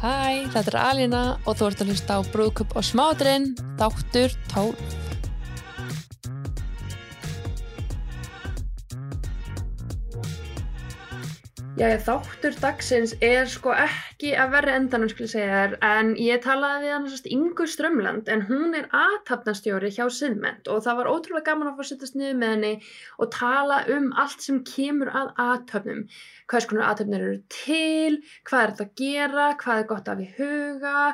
Hæ, þetta er Alina og þú ert að hlusta á Brúðkup og Smádrinn, þáttur 12. Já, þáttur dagsins er sko ekki að verri endanum, ég segja þér, en ég talaði við hann sérst Ingu Strömland, en hún er aðtapnastjóri hjá Siðment og það var ótrúlega gaman að fá að sittast niður með henni og tala um allt sem kemur að aðtöfnum. Hvað skonar aðtöfnir eru til, hvað er þetta að gera, hvað er gott af í huga,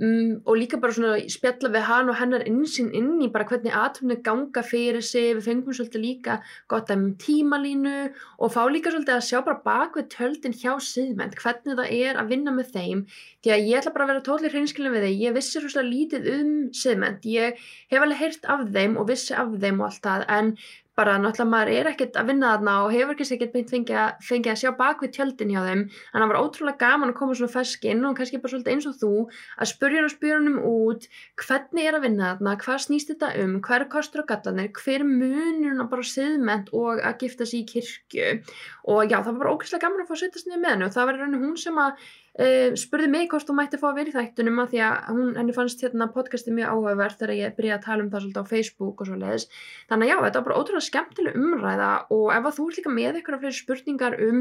Um, og líka bara svona spjalla við hann og hennar einsinn inn í bara hvernig aðtöfni ganga fyrir sig, við fengum svolítið líka gott að um tímalínu og fá líka svolítið að sjá bara bak við töldin hjá siðment, hvernig það er að vinna með þeim, því að ég ætla bara að vera tótlir hreinskilin við þeim, ég vissi svolítið lítið um siðment, ég hef alveg heyrt af þeim og vissi af þeim og allt það. En bara náttúrulega maður er ekkert að vinna þarna og hefur ekki ekkert beint fengið að, fengi að sjá bak við tjöldin hjá þeim. En það var ótrúlega gaman að koma svona ferskinn og kannski bara svolítið eins og þú að spurja og spyrja hennum út hvernig er að vinna þarna, hvað snýst þetta um hver er kostur og gallanir, hver munur bara siðment og að gifta sér í kirkju? Og já það var bara ógæslega gaman að fá að setja sér með hennu og það var og hún sem að Uh, spurði mig hvort hún mætti fá að vera í þættunum að því að hún, henni fannst hérna podcasti mjög áhugavert þegar ég byrjaði að tala um það svolítið á Facebook og svo leiðis þannig að já, þetta var bara ótrúlega skemmtileg umræða og ef að þú ert líka með eitthvað fleiri spurningar um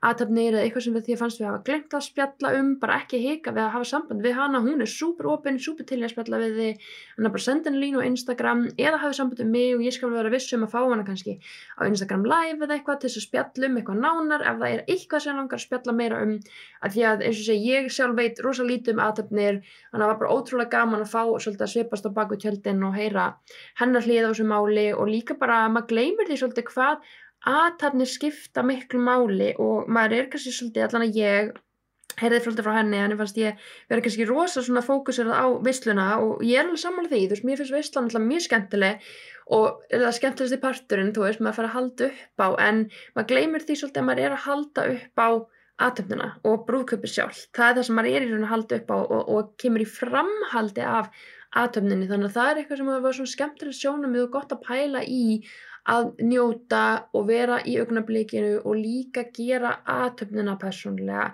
aðtöfnir eða eitthvað sem því að fannst við hafa glemt að spjalla um bara ekki hika við að hafa samband við hana hún er súper opinn, súper til að spjalla við þið hann er bara senda henni línu á Instagram eða hafa samband um mig og ég skal vera vissum að fá hana kannski á Instagram live eða eitthvað til þess að spjalla um eitthvað nánar ef það er eitthvað sem langar að spjalla meira um. Að því að eins og segi ég sjálf veit rosa lítið um aðtöfnir þannig að það var bara ótrúlega gaman að fá svolítið að svipast á baku tjöldin og heyra hennar hlið á þessu máli og líka bara að maður gleymir því svolítið hvað aðtapnir skipta miklu máli og maður er kannski svolítið allan að ég heyrði svolítið frá henni, henni fannst ég vera kannski rosa svona fókusur á vissluna og ég er alveg samanlega því, þú veist, mér finnst visslan alltaf mjög skemmtileg og það skemmtilegst í parturinn, þú veist, maður fara að halda upp á en maður gleymir því svolítið að maður er að halda upp á aðtöfnuna og brúðköpur sjálf, það er það sem maður er í raun að halda upp á og, og kemur í framhaldi af aðtöfninni, þannig að það er eitthvað sem var svona skemmtileg sjónum og gott að pæla í að njóta og vera í augnablikinu og líka gera aðtöfnina persónlega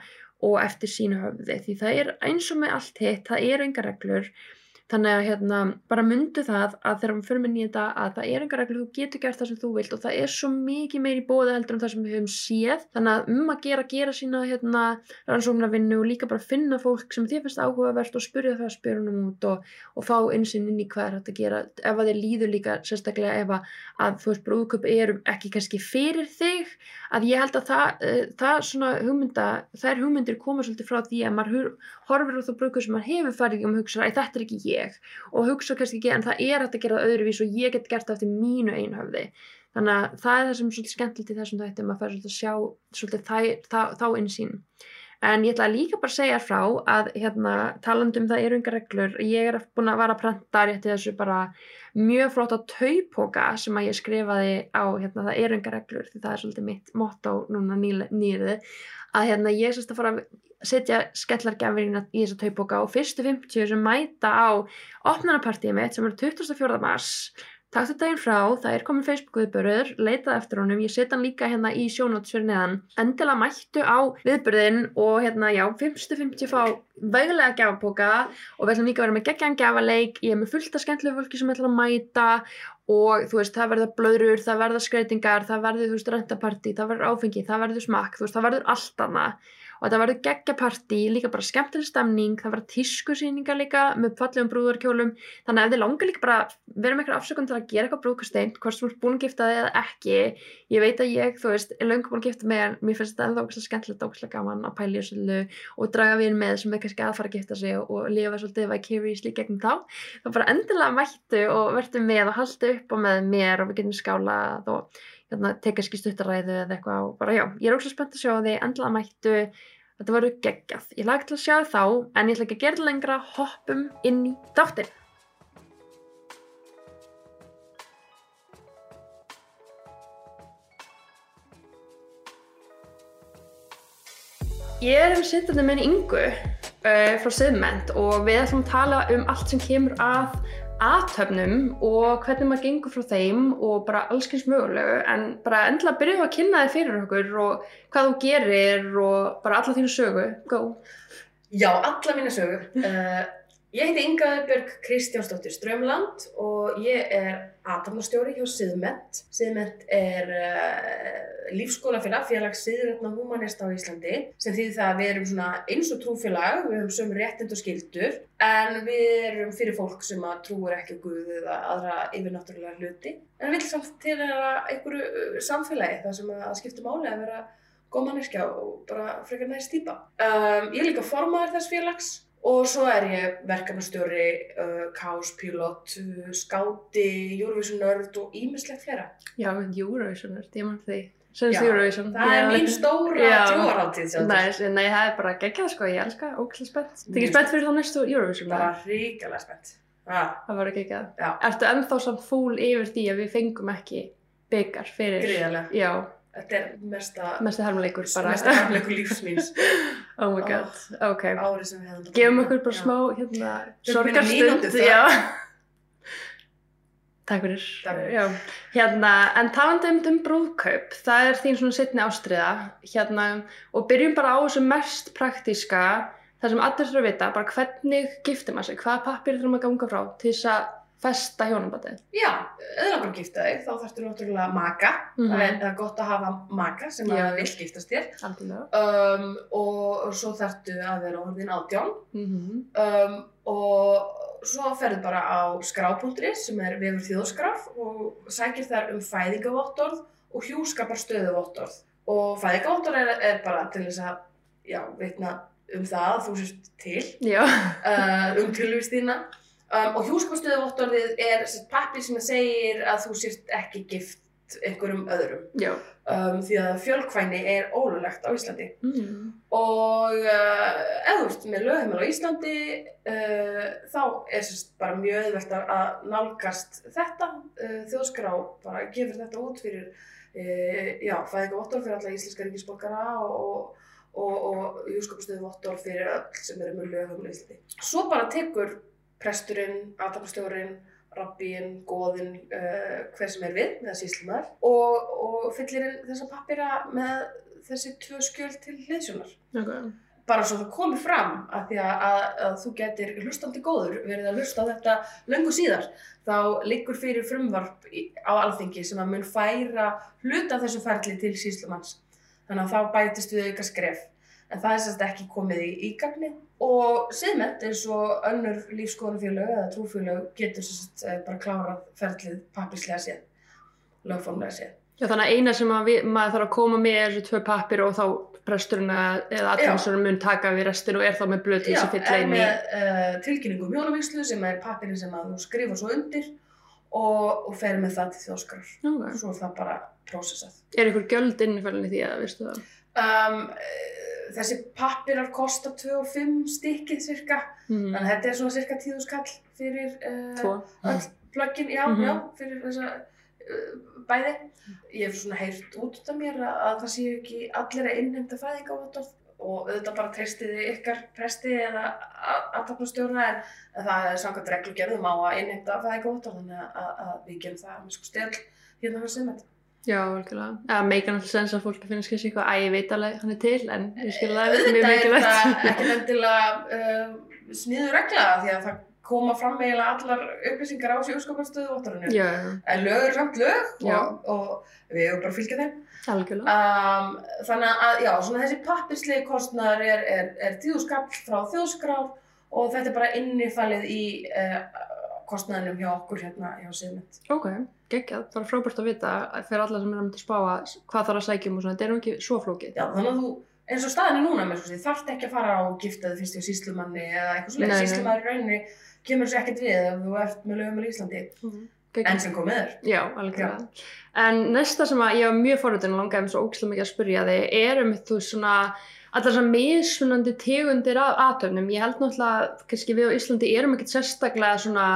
og eftir sínu höfði. Því það er eins og með allt hitt, það eru enga reglur þannig að hérna bara myndu það að þegar við fyrir með nýja þetta að það er enga reglur, þú getur gert það sem þú vilt og það er svo mikið meir í bóði heldur en það sem við höfum séð, þannig að um að gera gera sína hérna rannsóknarvinnu og líka bara finna fólk sem þið finnst áhugavert og spyrja það spyrunum út og, og fá einsinn inn í hvað er þetta að gera. Ef að þið líður líka sérstaklega ef að, að þú veist brúðköp eru ekki kannski fyrir þig, að ég held að það, það svona hugmynda, þær hugmyndir koma svolítið frá því að maður horfir á það brúðköp sem maður hefur farið um að hugsa að þetta er ekki ég. Og hugsa kannski ekki en það er hægt að gera það öðruvís og ég get gert það eftir mínu einhafði þannig að það er það sem er svolítið skemmtilegt í þessum þættum að fara svolítið að sjá svolítið það, það, þá einsýn en ég ætla líka bara að segja frá að hérna, talandum það eru yngar reglur. Ég er búin að vara að prenta rétti þessu bara mjög flott á taupoka sem að ég skrifaði á hérna, það eru yngar reglur því það er svolítið mitt motto núna nýrið að hérna, ég sérst að fara að setja skellargafirinn í þessa taupoka og fyrstu 50 sem mæta á opnarnapartíið mitt sem er 24. mars Takk þetta einn frá, það er komin Facebook-viðbörður, leitað eftir honum, ég setja hann líka hérna í sjónóts fyrir neðan. Endilega mættu á viðbörðin og hérna já, 50-50 fá veglega gafaboka og við ætlum líka að vera með geggjan gafaleik, ég er með fullta skemmtilegu fólki sem ætla að mæta og þú veist það verður blöður, það verður skreitingar, það verður þú veist rentapartí, það verður áfengi, það verður smakk, þú veist það verður allt annað og þetta verður geggjapartí, líka bara skemmtileg stemning, það verður tískusýningar líka með fallegum brúðarkjólum. Þannig að ef þið langar líka bara vera með eitthvað afsökun til að gera eitthvað brúðkasteint, hvort þú ert búin að gifta þig eða ekki, ég veit að ég, þú veist er langar búin að gifta mig en mér finnst þetta ennþá skemmtilegt, ógæslega gaman að pæli þessu og draga við með sem er kannski aðfara að gifta sig og, og lifa svolítið vicariously gegnum þá, þá bara endilega mættu og verður með og haldu upp á með mér og við getum skálað og hérna, teka skistuttaræðu eða eitthvað og bara já, ég er ósað spennt að sjá því endla mættu, þetta voru geggjað. Ég lagði til að sjá þá, en ég ætla ekki að gera lengra. Hoppum inn í þáttin Ég er um sittandi með Ingu uh, frá Siðment og við ætlum að tala um allt sem kemur að aðtöfnum og hvernig maður gengur frá þeim og bara allskyns mögulegu en bara endilega byrjuðu að kynna þið fyrir okkur og hvað þú gerir og bara alla þínu sögu Go! Já, alla mína sögur. Ég heiti Inga Björg Kristjánsdóttir Strömland og ég er aðtapnastjóri hjá Siðment. Siðment er uh, lífskólafélag, félag siðrætna humanista á Íslandi sem þýðir það að við erum eins og trúfélag, við höfum sömur réttind og skildur en við erum fyrir fólk sem að trúur ekki á Guð eða aðra yfirnáttúrulega hluti. En við viljum samt til einhverju uh, samfélagi þar sem að skipta máli að vera góð manneskja og bara frekar næst týpa. Um, ég er líka formaður þess félags og svo er ég verkefnastjóri, uh, káspílot, uh, skáti, Eurovision nörd og ímislegt fleira. Já, en Eurovision nörd, ég mann því. Senst Já, Eurovision. Það er mín stóra Já. trúarháttíð sem Nei, það er bara geggjað sko, ég elska, óklæð spennt. Það Mjög ekki spennt fyrir þá næstu Eurovision. bara eða? ríkala spennt. Það var geggjað. Já. Ertu ennþá samt fúl yfir því að við fengum ekki byggar fyrir... gríðarlega. Já, Þetta er mesta, mesta hermleikur bara. mesta harmleikur lífsmýns oh my god, ok. árið sem við hefum. Gefum okkur bara smá, hérna, sorgarstund. Takk fyrir. Já. Hérna, en talandi um, brúðkaup, það er þín svona setni ástriða, hérna, og byrjum bara á þessu mest praktíska, það sem allir þurfa að vita, bara hvernig giftir maður sig, hvaða pappir þurfum að ganga frá til þess að festa hjónabandið. Já, eða langar að gifta þig, þá þarftu náttúrulega maka. Það, er, það er gott að hafa maka sem Já. að vil giftast þér. Um, og svo þarftu að vera orðin átján. Mm Um, og svo ferðu bara á skrá.ri sem er vefur þjóðskraf og sækir þar um fæðingavottorð og hjúskapar stöðuvottorð. Og fæðingavottorð er, er bara til þess að, já, veitna um það að þú sést til, uh, um tilvist þína. Um, og hjúskapastöðuvottorðið er pappir sem segir að þú sést ekki gift einhverjum öðrum. Um, því að fjölkvæni er ólulegt á Íslandi. Mm. Og uh, ef þú ert með lögheimil á Íslandi, uh, þá er sérst bara mjög auðvelt að- nálgast þetta. Uh, þjóðskrá bara gefur þetta út fyrir, uh, já, fæðinga vottor fyrir alla íslenska ríkisborgara og, og, og júskapastöðu vottor fyrir öll sem eru með lögheimil á Íslandi. Svo bara tekur presturinn, aðtapastjórinn, rabbíinn, góðinn, uh, hver sem er við, með síslumar og, og fyllir inn þessa pappira með þessi tvö skjöl til hliðsjónar. Ok. Bara svo það komi fram að því að, að, að þú getur hlustandi góður verið að hlusta á þetta löngu síðar. Þá liggur fyrir frumvarp í, á alþingi sem að mun færa hluta þessu ferli til síslumanns. Þannig að þá bætist við auka skref. En það er sérst ekki komið í ígagni. Og siðmett eins og önnur lífskoðanfélög eða trúfélög getur sérst eh, bara klárað ferlið pappislega séð, lögformlega séð. Já, þannig að eina sem að við, maður þarf að koma með er þessu tvö pappir og þá presturinn að- eða aðtjómsverðin mun taka við restin og er þá með blöð til þess að fylla er inn í. með uh, tilkynningu um hjónavíslu sem er pappirinn sem að þú skrifar svo undir og, og fer með það til þjóðskrar. Okay. Svo er það bara prósessað. Er ykkur gjöld innifælinn í því að, veistu það? Um, uh, þessi pappirar kosta 2 og 5 stikkið cirka, Mm. þannig að þetta er svona cirka 10 skall fyrir uh, öll plöggin, já, Mhm. já, fyrir þessa uh, bæði. Ég hef svona heyrt út af mér að, að það séu ekki allir að innheimta fæðingavottorð og auðvitað bara treystiði ykkar presti eða aðtapnastjóra en, en það er samkvæmt reglugerðum á að innheimta fæðingavottorð þannig að, að, að við gerum það með sko stel hérna fyrir sem þetta. Já, algjörlega. Það meikar náttúrulega sens að fólki finnst kannski eitthvað að ég veit alveg hann er til en ég skil það mjög Auðvitað er mikilvægt. þetta ekki endilega uh, sniður regla því að það koma fram eiginlega allar upplýsingar á sjóskaparstöðu vottorðinu. Já, En lög eru samt lög og, og við hefum bara að fylgja þeim. algjörlega. Um, þannig að, já, þessi pappislegi kostnaður er, er, er tíðuskall frá þjóðskrár og þetta er bara innifalið í uh, kostnaðinum hjá okkur hérna hjá Sigmund. Ok, geggjað. Það er frábært að vita fyrir alla sem er að mynda að spáa hvað þarf að sækjum og svona. Þetta er nú ekki svo flókið. Já, þannig að þú, eins og staðin er núna með svo, því þarft ekki að fara og gifta þig fyrst í síslumanni eða eitthvað. Síslumanni í rauninni kemur sér ekkert við ef þú ert með lögum í Íslandi, Geggjað. enn sem komið er. Já, algjörlega. En næsta sem að ég var mjög forröndin og langaði mér svo ógislega mikið að spyrja þig er um þú svona allar svona mismunandi tegundir af aðtöfnum. Ég held náttúrulega, kannski við á Íslandi erum ekkert sérstaklega svona,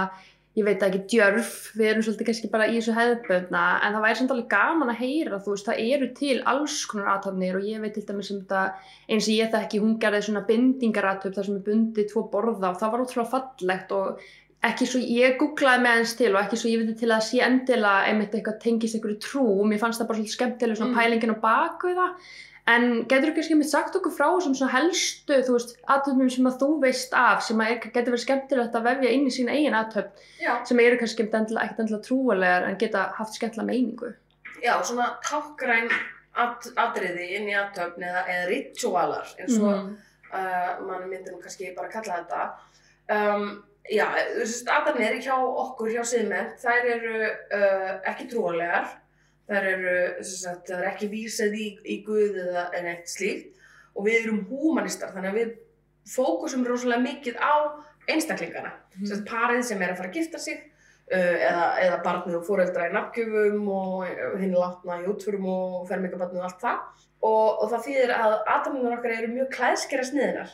ég veit ekki, djörf, við erum svolítið kannski bara í þessu hefðböðna, en það væri samt alveg gaman að heyra, þú veist, það eru til alls konar aðtöfnir og ég veit til dæmis um þetta, eins og ég þekki, hún gerði svona bindingaratöf þar sem er bundið tvo borða og það var ótrúlega fallegt og ekki svo, ég googlaði með hans til og ekki svo ég veit til að sé endilega einmitt eitthvað tengist einhverju trú, mér fannst það bara svolítið skemmtileg svona Mm. pælingin á baku það En getur þú mitt sagt okkur frá þessum helstu, þú veist, aðtöfnum sem að þú veist af, sem að getur verið skemmtilegt að vefja inn í sína eigin aðtöfn, sem eru kannski endilega, ekkert endilega trúalegar en geta haft skemmtilega meiningu. já svona tákgræn at, atriði inn í aðtöfn eða, eða ritualar eins og Mhm. uh, mann myndir kannski bara kalla þetta. Um, já, aðtöfnir hjá okkur, hjá siðmenn, þær eru uh, ekki trúalegar, það er ekki vísað í, í Guð eða en eitt slíkt og við erum húmanistar þannig að við fókusum rosalega mikið á einstaklingana. Sem sagt, parið sem er að fara að gifta sig uh, eða, eða barnið og fóreldra í nafngjöfum og hinn látna í útförum og fermingabarnið og allt það. Og, og það þýðir að aðdæmlunar okkar eru mjög klæðskera sniðinar.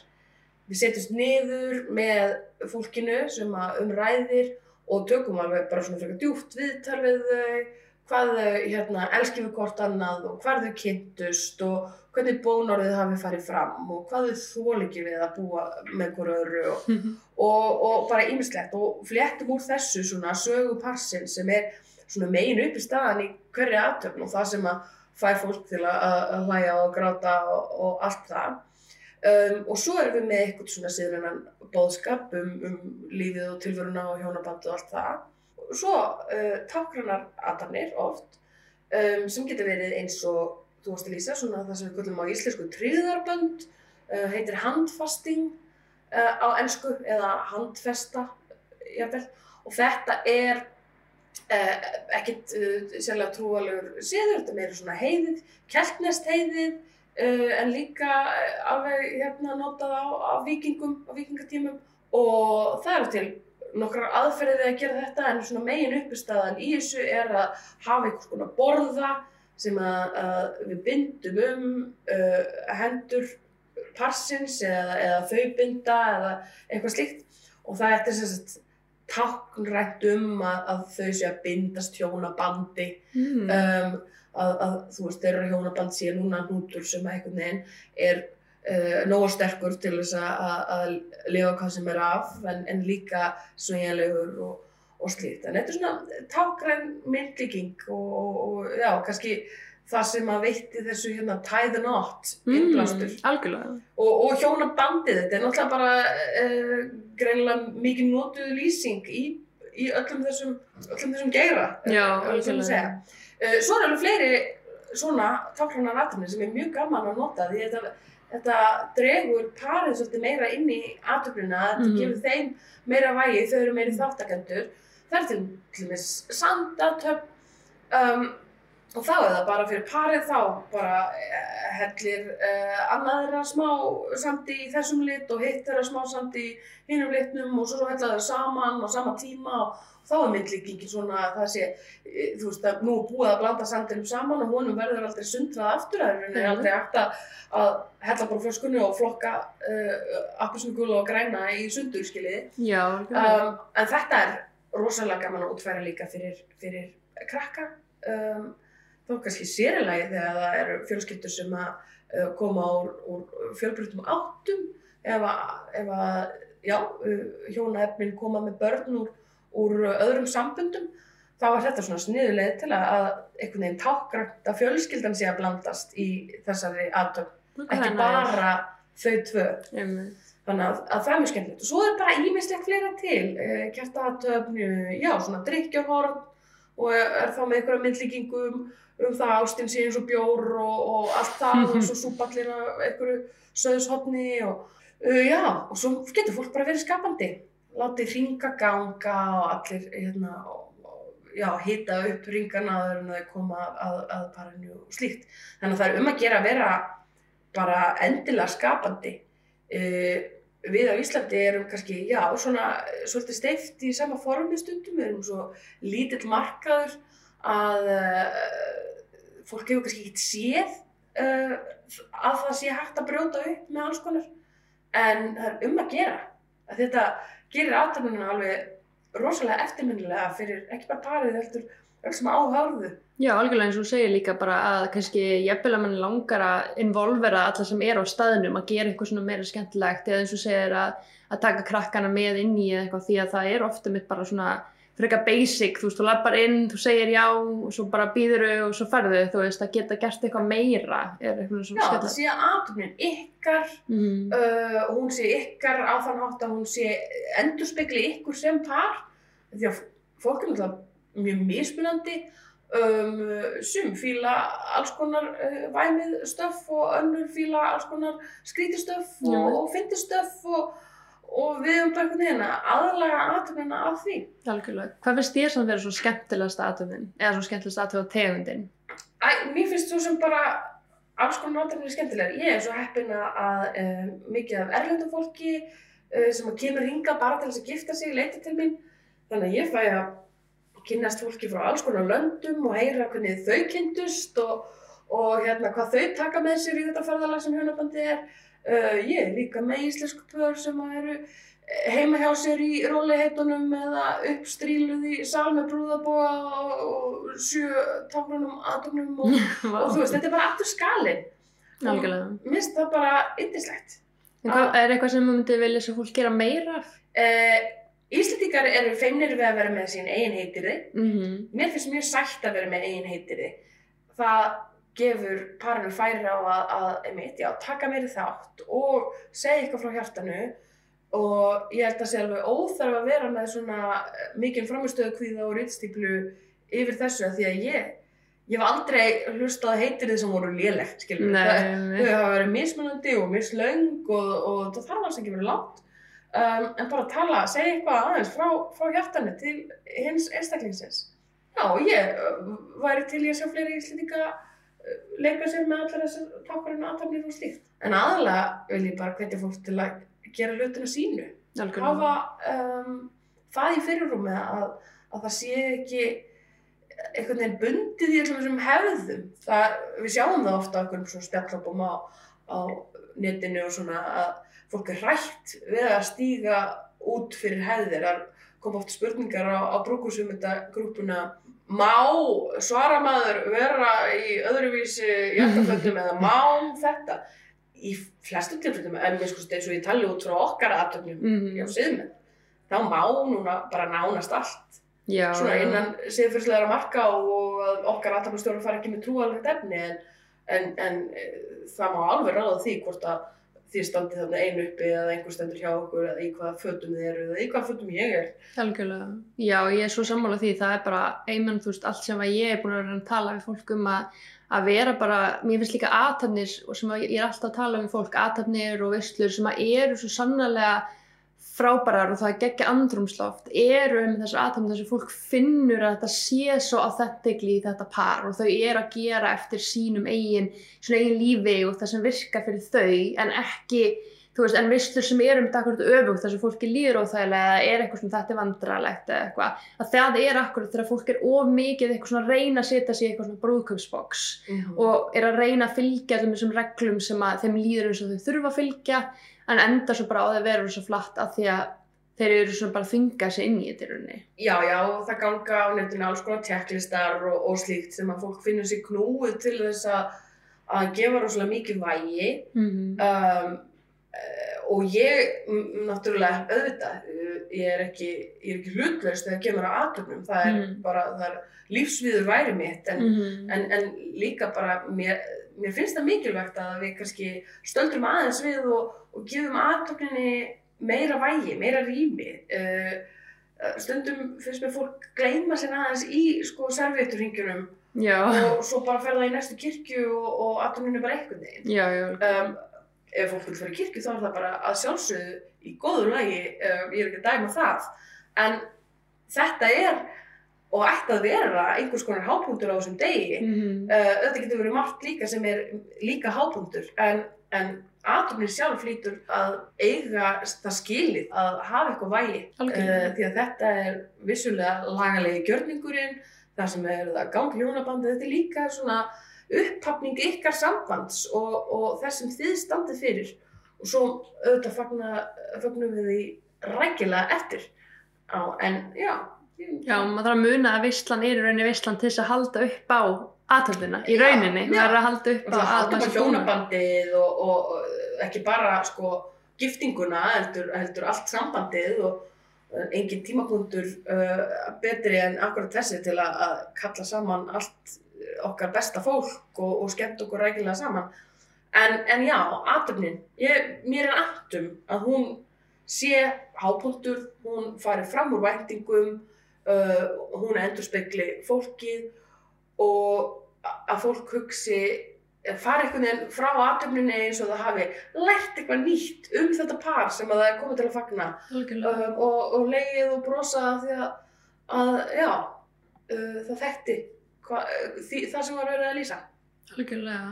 Við setjumst niður með fólkinu sem að umræðir og tökum alveg bara svona frekar djúpt viðtal við þau, hvað þau hérna, elski við hvort annað og hvað þau kynntust og hvernig bónorðið hafi farið fram og hvað þau þólikir við að búa með hverju öðru og og, og bara ýmislegt. Og fléttum úr þessu svona sögu parsin sem er svona megin upp í staðan í hverju aðtöfn og það sem að fær fólk til að, að hlæja og gráta og, og allt það. Um, og svo erum við með eitthvað svona síðan bóðskap um, um lífið og tilveruna og hjónabandi og allt það svo uh, tákranar aðtafnir oft um, sem getur verið eins og þú varst að lýsa svona það sem við kallum á íslensku tríðarbönd uh, heitir handfasting uh, á ennsku eða handfesta jafnvel. og þetta er ekkit sérlega trúalegur síður, þetta meira svona heiðið, keltnest heiðið en líka alveg hérna notað á, á vikingum, á vikingatímum og það eru til nokkrar aðferðið við að gera þetta en svona megin uppistæðan í þessu er að hafa einhvers konar borða sem að, að við bindum um uh, hendur parsins eða, eða þau binda eða eitthvað slíkt og það er sem sagt táknrænt um að, að þau sé að bindast hjónabandi Mm. um, að, að þú veist þeirra hjónaband sé núna hnútur sem að einhvern veginn er nógu sterkur til þess að, að, að lifa hvað sem er af en, en líka sveigjanlegur og, og slíkt. En þetta er svona tákgræn myndlíking og, og, og já, kannski það sem að veitti þessu hérna tie the knot innblástur Mm, algjörlega. og, og hjónabandið, þetta er náttúrulega bara uh, greinilega mikið notuð lýsing í, í öllum þessum, öllum þessum geira, Já, ef við skulum algjörlega. Uh, svo er alveg fleiri svona tákrannar aðtöfnir sem er mjög gaman að nota því þetta, þetta dregur parið svolítið meira inn í aðtöfnina, þetta Mhm. gefur þeim meira vægi, þau eru meiri þáttakendur. Það er til til dæmis sandatöfn um, og þá er það bara fyrir parið þá bara uh, hellir uh, annaðra smá samt í þessum lit og hitt þeirra smá samt í hinum litnum og svo hella þau saman á sama tíma og þá er myndlíkingin svona að það sé, eh, þú veist að nú er búið að blanda sandinum saman og honum verður aldrei sundrað aftur, það er í rauninni Mhm. aldrei hægt að, að hella bara flöskunni og flokka uh, appelsinu og græna í sundur skiljiði. Já. Um, en þetta er rosalega gaman að útfæra líka fyrir, fyrir krakka. Um, þá kannski sérilagi þegar það eru fjölskyldur sem að uh, koma úr, úr fjölbrytum áttum ef að, hjónaefnin koma með börn úr, úr öðrum sambundum þá er þetta svona sniðuleg til að, einhvern veginn tákgrænt að fjölskyldan sé að blandast í þessari aðtöfn, ekki bara þau tvö. Einmitt. Þannig að, að það er mjög skemmtilegt. Og svo er bara ímislegt fleira til. Eh, Kertatöfn, já, svona drikkjárhorn og er þá með einhverja myndlíkingum um það að ástin sé eins og bjór og, og allt það og svo súpallir af einhverju söðushotni og uh, já, og svo getur fólk bara verið skapandi. Látið ringa ganga og allir, hérna, hita upp ringana áður en þau koma að, að parinu og slíkt. Þannig að það er um að gera að vera bara endilega skapandi. Uh, við á Íslandi erum kannski, já, svona svolítið steift í sama formi stundum, við erum svo lítill markaður að uh, fólk hefur kannski ekkert séð uh, að það sé hægt að brjóta upp með alls konar, en það er um að gera, að þetta gerir átöfnuna alveg rosalega eftirminnilega fyrir ekki bara parið heldur öll sem áhörðu. Já, algjörlega eins og þú segir líka bara að kannski jafnvel að mann langar að involvera alla sem er á staðnum að gera eitthvað svona meira skemmtilegt eða eins og segir að, að taka krakkana með inn í eða eitthvað því að það er ofta mitt bara svona frekar basic, þú veist, þú lappar inn, þú segir já og svo bara býður og svo ferðu, þú veist, að geta gert eitthvað meira er eitthvað Já, svona það sé að aðtöfnin ykkar, mm. uh, hún sé ykkar á þann hátt að hún sé endurspegli ykkur sem par, því að fólk er náttúrulega mjög mismunandi, um, sum fíla alls konar uh, væmið stöff og önnur fíla alls konar skrítistöff Já. og, og fyndistöff og, og við um bara einhvern veginn að aðlaga aðtöfnina að því. Algjörlega. Hvað finnst þér samt vera svo skemmtilegast aðtöfnin? Eða svo skemmtilegast aðtöfa tegundin? Æ, mér finnst svo sem bara alls konar náttúrulega skemmtilegar. Ég er svo heppin að, að um, mikið af erlendu fólki uh, sem að kemur hingað bara til þess að gifta sig, leita til mín. Þannig að ég fæ að kynnast fólki frá alls konar löndum og heyra hvernig þau kynntust og, og hérna hvað þau taka með sér í þetta ferðalag sem hjónabandi er. Uh, ég er líka með íslensku pör sem eru heima hjá sér í róliheitunum eða uppstríluð í sal með brúðabóa og, og sjö tákrunum aðtögnum og, og þú veist, þetta er bara aftur skalinn. Algjörlega. Mér finnst það bara yndislegt. Er eitthvað sem þú myndi vilja sem fólk gera meira af? Uh, Íslendingar eru feimnir við að vera með sín eigin heitirði. Mm -hmm. Mér finnst mjög sætt að vera með eigin heitirði. Það gefur parinu færi á að, að einmitt, já, taka meiri þátt og segja eitthvað frá hjartanu. Og ég held að sé alveg óþarf að vera með svona eh, mikinn framistöðu kvíða og rýtstíplu yfir þessu af því að ég ég hef aldrei hlustað heitir þið sem voru lélegt, skilur það, þau hafa verið mismunandi og mislöng og, og það þarf alls ekki verið langt. Um, en bara tala, segja eitthvað aðeins frá, frá hjartanu til hins einstaklingsins. Já, ég uh, væri til í að sjá fleiri íslendinga uh, leika sér með allar þessar takkarinn aðtafnir og slíkt. En aðalega vil ég bara hvetja fólk til að gera hlutina sínu. Hafa um, það í fyrirrúmi að, að það sé ekki einhvern veginn bundið í öllum þessum hefðum. Það, við sjáum það ofta okkur svona spjallopum á, á netinu og svona að fólk er hrætt við að stíga út fyrir hefðir. Það kom oft spurningar á, á brúkusumöndagrúpuna má svaramaður vera í öðruvísi jakkafötum eða má þetta? Í flestum tilfellum, en við sko eins og ég tali út frá okkar aðtöfnum Mhm. hjá siðmenn, þá má núna bara nánast allt Já, svona innan siðfyrslegara marka og að okkar aðtöfnastjóra fara ekki með trúalvegt efni en, en, en e, það má alveg ráða því hvort að þið standið þarna einu uppi eða einhver stendur hjá okkur eða í hvaða fötum þið eru eða í hvaða fötum ég er. Algjörlega. Já, ég er svo sammála því. Það er bara einmann, þú veist, allt sem að ég er búin að tala við fólk um að, að vera bara, mér finnst líka aðtafnir og sem að ég er alltaf að tala við fólk, aðtafnir og visslur sem að eru svo sannlega frábærar og það geggja andrumsloft eru um þessar aðtafnir þess að fólk finnur að þetta sé svo authentically í þetta par og þau eru að gera eftir sínum eigin, svona eigin lífi og það sem virkar fyrir þau en ekki þú veist, en visslur sem eru um þetta akkurat öfugt þess að fólki líður óþægilega eða er eitthvað sem þetta er vandralegt eða eitthvað að það er akkurat þegar fólk er of mikið eitthvað svona að reyna að setja sig í eitthvað svona brúðkaupsboks og er að reyna að fylgja þessum reglum sem að þeim líður eins og þau þurfa að fylgja en enda svo bara á því að vera svo flatt að því að þeir eru svona bara að þynga sig inn í þetta í rauninni. Já, já, það ganga á netinu alls konar checklistar og, og slíkt sem að fólk finnur sér knúið til þess að, að gefa rosalega mikið vægi Mm -hmm. um, eh, og ég, náttúrulega, auðvitað, ég er ekki, ég ekki hlutlaust þegar kemur á aðtöfnum, það er Mm. bara, það er lífsviður væri mitt, en, Mhm. en, en líka bara, mér, mér finnst það mikilvægt að við kannski stöldrum aðeins við og, og gefum aðtöfninni meira vægi, meira rými. Uh, stundum finnst mér fólk gleyma sér aðeins í sko servietturhingjunum Já, og svo bara fer það í næstu kirkju og, og aðtöfninni bara já. um, ef fólk vil fara í kirkju þá er það bara að sjálfsögðu í góðu lagi, um, ég er ekki að dæma það en þetta er og ætti að vera einhvers konar hápunktur á þessum degi. Mm uh, þetta getur verið margt líka sem er líka hápunktur en, en atomnin sjálf flýtur að eiga það skilið að hafa eitthvað vægi. Algjörlega. uh, því að þetta er vissulega lagalegi gjörningurinn það sem er það gangi hjónabandi þetta er líka svona upphafning ykkar sambands og, og þess sem þið standið fyrir. Og svo auðvitað fagnum við því rækilega eftir. Á, en já Já, maður þarf að muna að veislan er í rauninni veislan til þess að halda upp á aðtöfnina í rauninni. Já, Það er að halda upp á það halda maður búinn að- hjónabandið og, og, og ekki bara sko giftinguna heldur, heldur allt sambandið og engin tímapunktur uh, betri en akkurat þessi til að, að kalla saman allt okkar besta fólk og, og skemmt okkur rækilega saman. En, en já, aðtöfnin, mér er aftum að hún sé hápunktur, hún fari fram úr væntingum, uh, hún endur spekli fólkið og að fólk hugsi fara einhvern veginn frá aðtöfninni eins og það hafi lært eitthvað nýtt um þetta par sem að það er komið til að fagna um, og, og leið og brosa því að, að já, uh, það þekkti hva, því, það sem var verið að lýsa. Algjörlega.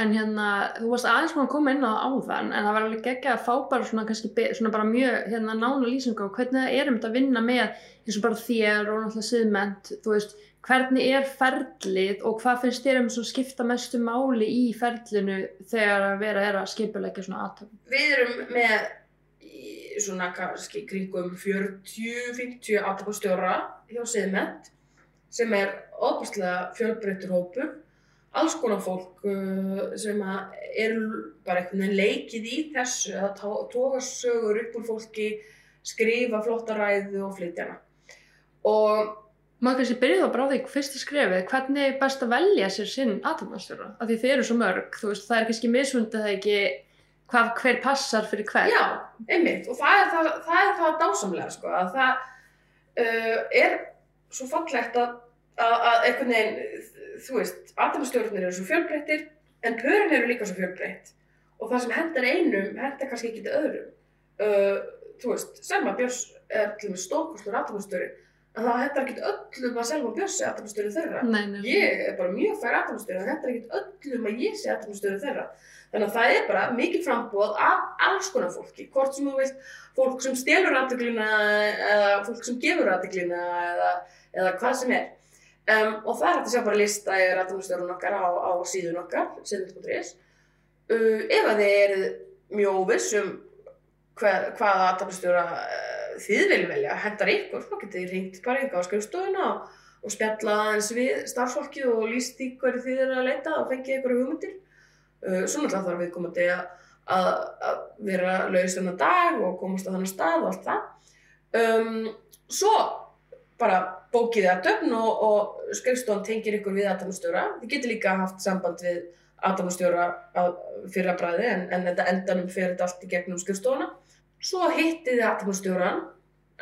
En hérna, þú varst aðeins búin að koma inn á áðan en það var alveg geggja að fá bara svona kannski svona bara mjög hérna nána lýsingu á hvernig það er um þetta að vinna með eins og bara þér og náttúrulega siðment, þú veist, hvernig er ferlið og hvað finnst þér um að skipta mestu máli í ferlinu þegar að vera er að skipulegja svona aðtöfn? Við erum með svona kannski kringum 40-50 aðtöfnstjóra hjá siðment sem er óbúslega fjölbreyttur hópur alls konar fólk uh, sem er bara einhvern veginn leikið í þessu að tóka sögur upp úr fólki, skrifa flotta ræðu og flytjana. Og maður kannski byrjuð að bráða í fyrstu skrefið, hvernig er best að velja sér sinn aðtöfnastjóra? Af því þeir eru svo mörg, þú veist, það er kannski misvundið það ekki hvað, hver passar fyrir hver. Já, einmitt, og það er það, það, er það dásamlega, sko, að það uh, er svo fallegt að, að, að einhvern veginn, þú veist, aðtöfnastjórnir eru svo fjölbreyttir, en pörin eru líka svo fjölbreytt og það sem hendar einum, hendar kannski ekki til öðrum. Uh, þú veist, Selma Björns er til og með stókustur aðtöfnastjóri, en það hættar ekkert öllum að selva bjössi aðtæmstöru þeirra. Nei, nei. Ég er bara mjög fær aðtæmstöru, það hættar ekkert öllum að ég sé aðtæmstöru þeirra. Þannig að það er bara mikið frambóð af alls konar fólki, hvort sem þú veist, fólk sem stelur aðtöklina eða fólk sem gefur aðtöklina eða, eða hvað sem er. Um, og það er hægt að sjá bara lista yfir aðtæmstörun okkar á, á síðun okkar, síðan.is. Uh, ef að þið eru mjög óvissum hver, hvaða aðtæmstjóra þið viljum velja, hendar ykkur, þá getið þið ringt bara ykkur á skrifstofuna og, og spjalla eins við starfsfólki og líst því hverju þið eru að leita og fengið ykkur hugmyndir. Uh, svo náttúrulega þarf við komandi að, að vera laus þennan dag og komast á þannan stað og allt það. Um, svo bara bókið þið að döfn og, og skrifstofan tengir ykkur við aðdæmastjóra. Þið getur líka haft samband við aðdæmastjóra fyrra bræði en, en þetta endanum fer þetta allt í gegnum skrifstofana. Svo hitti þið aðtöknustjóran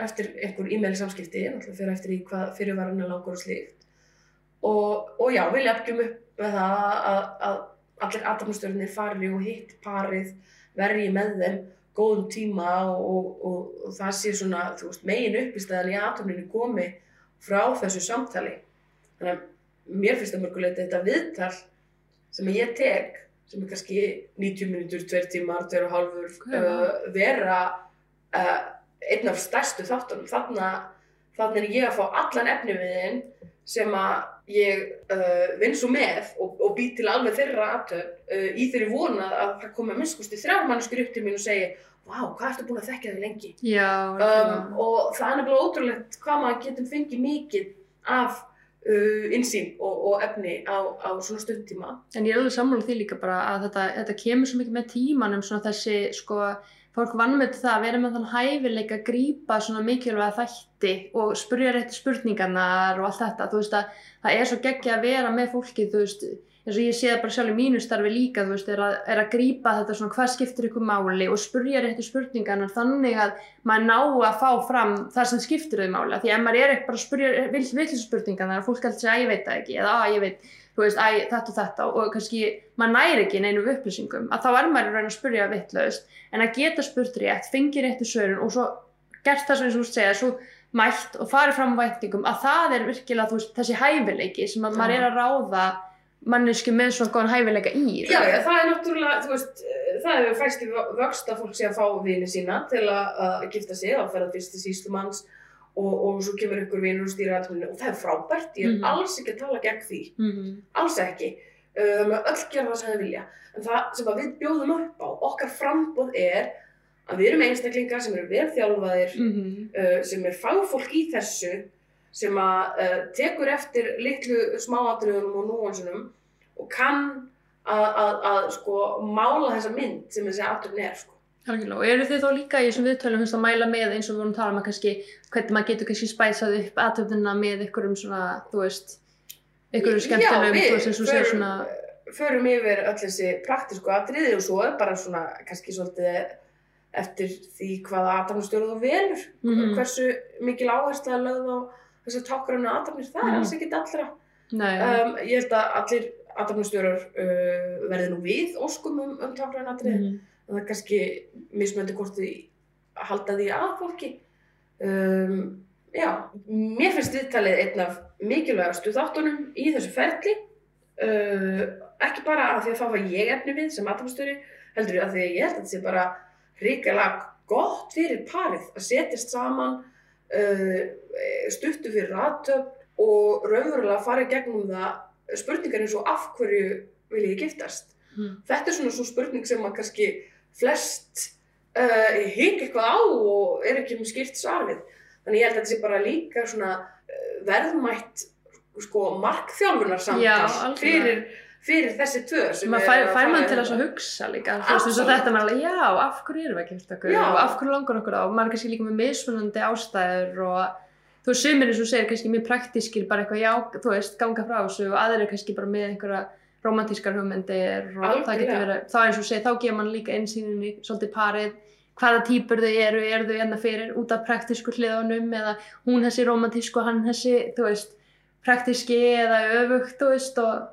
eftir einhver e-mail samskipti, náttúrulega fyrir eftir í hvað fyrirvarinn er langur og slíkt. Og, og já, við lefgjum upp með það að, að allir aðtöknustjórinir fari og hitt parið, vergi með þeim góðum tíma og, og, það sé svona, þú veist, megin upp í aðtökninu komi frá þessu samtali. Þannig að mér finnst það mörguleiti þetta viðtal sem ég tek sem er kannski 90 minútur, 2 tímar, 2 og halvur, uh, vera uh, einn af stærstu þáttunum. Þannig er ég að fá allan efni við þinn sem að ég uh, vinn svo með og, og bý til alveg þeirra aðtöð í þeirri vonað að það komi að minnskusti þrjár manneskur upp til mín og segja Vá, hvað ertu búin að þekkja þig lengi? Já, um, og það er nefnilega ótrúlegt hvað maður getur fengið mikið af Uh, insýn og, og efni á, á svona stundtíma. En ég er alveg sammála því líka bara að þetta, þetta kemur svo mikið með tímanum svona þessi sko fólk vann með það að vera með þann hæfileika að grípa svona mikilvæga þætti og spurja rétti spurningarnar og allt þetta, þú veist að það er svo geggja að vera með fólki, þú veist eins og ég sé það bara sjálf í mínu starfi líka þú veist, er að, er að grípa þetta svona hvað skiptir ykkur máli og spurja réttu spurningarna þannig að maður ná að fá fram það sem skiptir þau máli. Því ef maður er ekki bara að spurja villis spurningarna þannig að fólk heldur segja að ég veit það ekki eða að ég veit, þú veist, að þetta og þetta. Og kannski maður næri ekki neinu upplýsingum að þá er maður að reyna að spurja vittlaust en að geta spurt rétt, fengi réttu svörun og svo gert það sem þú segja, svo mætt og farið fram á væntingum að það er virkilega veist, þessi hæfileiki sem að maður er að ráða mannesku með svona góðan hæfileika í Já, já, það er náttúrulega, þú veist, það hefur fæst í vöxt að fólk sé að fá vini sína til að, að gifta sig, að ferða fyrst til síslumanns og, og svo kemur ykkur vinur og stýra aðtöfninu og það er frábært, ég er mm -hmm. alls ekki að tala gegn því, mm -hmm. alls ekki, það uh, með öll gera það sem þið vilja, en það sem við bjóðum upp á, okkar frambóð er að við erum einstaklingar sem eru velþjálfaðir, mm -hmm. uh, sem er fagfólk í þessu sem að uh, tekur eftir litlu smáatriðunum og núansunum og kann að, að, að sko mála þessa mynd sem þessi afturinn er sko. Og eru þið þá líka í þessum viðtölum að mæla með eins og við vorum að tala um að kannski hvernig maður getur kannski spæsað upp aðtöfnina með einhverjum svona, þú veist, einhverjum skemmtilegum, þú veist, eins og segir svona, förum yfir öll þessi praktísku atriði og svo er bara svona kannski svolítið eftir því hvaða aðtapnastjóru þú velur Mhm. hversu mikil áhersla er lögð á þessar tákgrænu aðtapnir, það er Mhm. alls ekkit allra. Um, ég held að allir aðtapnastjórar uh, verði nú við óskum um, um tákgrænu atriði. Mhm. en það er kannski mismöndi hvort þið halda því að fólki. Um, já, mér finnst viðtalið einn af mikilvægastu þáttunum í þessu ferli. Uh, ekki bara af því að þá var ég efni við sem aðtapnastjóri heldur ég að því að ég held að þetta sé bara ríkilega gott fyrir parið að setjast saman stuttu fyrir aðtöp og raunverulega fara gegnum það spurningar eins og af hverju vil ég giftast Mhm. þetta er svona svo spurning sem að kannski flest uh, hik eitthvað á og er ekki með skýrt svar við þannig ég held að þetta sé bara líka svona uh, verðmætt sko markþjálfunar algjörlega. fyrir, fyrir þessi tvö sem maður fær, að fær mann til að svo þetta. hugsa líka, þú veist, eins og þetta með alveg, já, af hverju erum við ekki eftir okkur Já. og af hverju langar okkur á, og maður er kannski líka með mismunandi ástæður og þú veist, sumir eins og segir kannski mjög praktískir, bara eitthvað, já, þú veist, ganga frá þessu og aðrir er kannski bara með einhverja romantískar hugmyndir og það getur Algjörlega. verið, þá eins og segir, þá gefur mann líka einsýnin í svolítið parið, hvaða típur þau eru, eru þau enna fyrir út af praktísku hliðanum eða hún þessi romantísku hann þessi, þú veist, praktíski eða öfugt, þú veist, og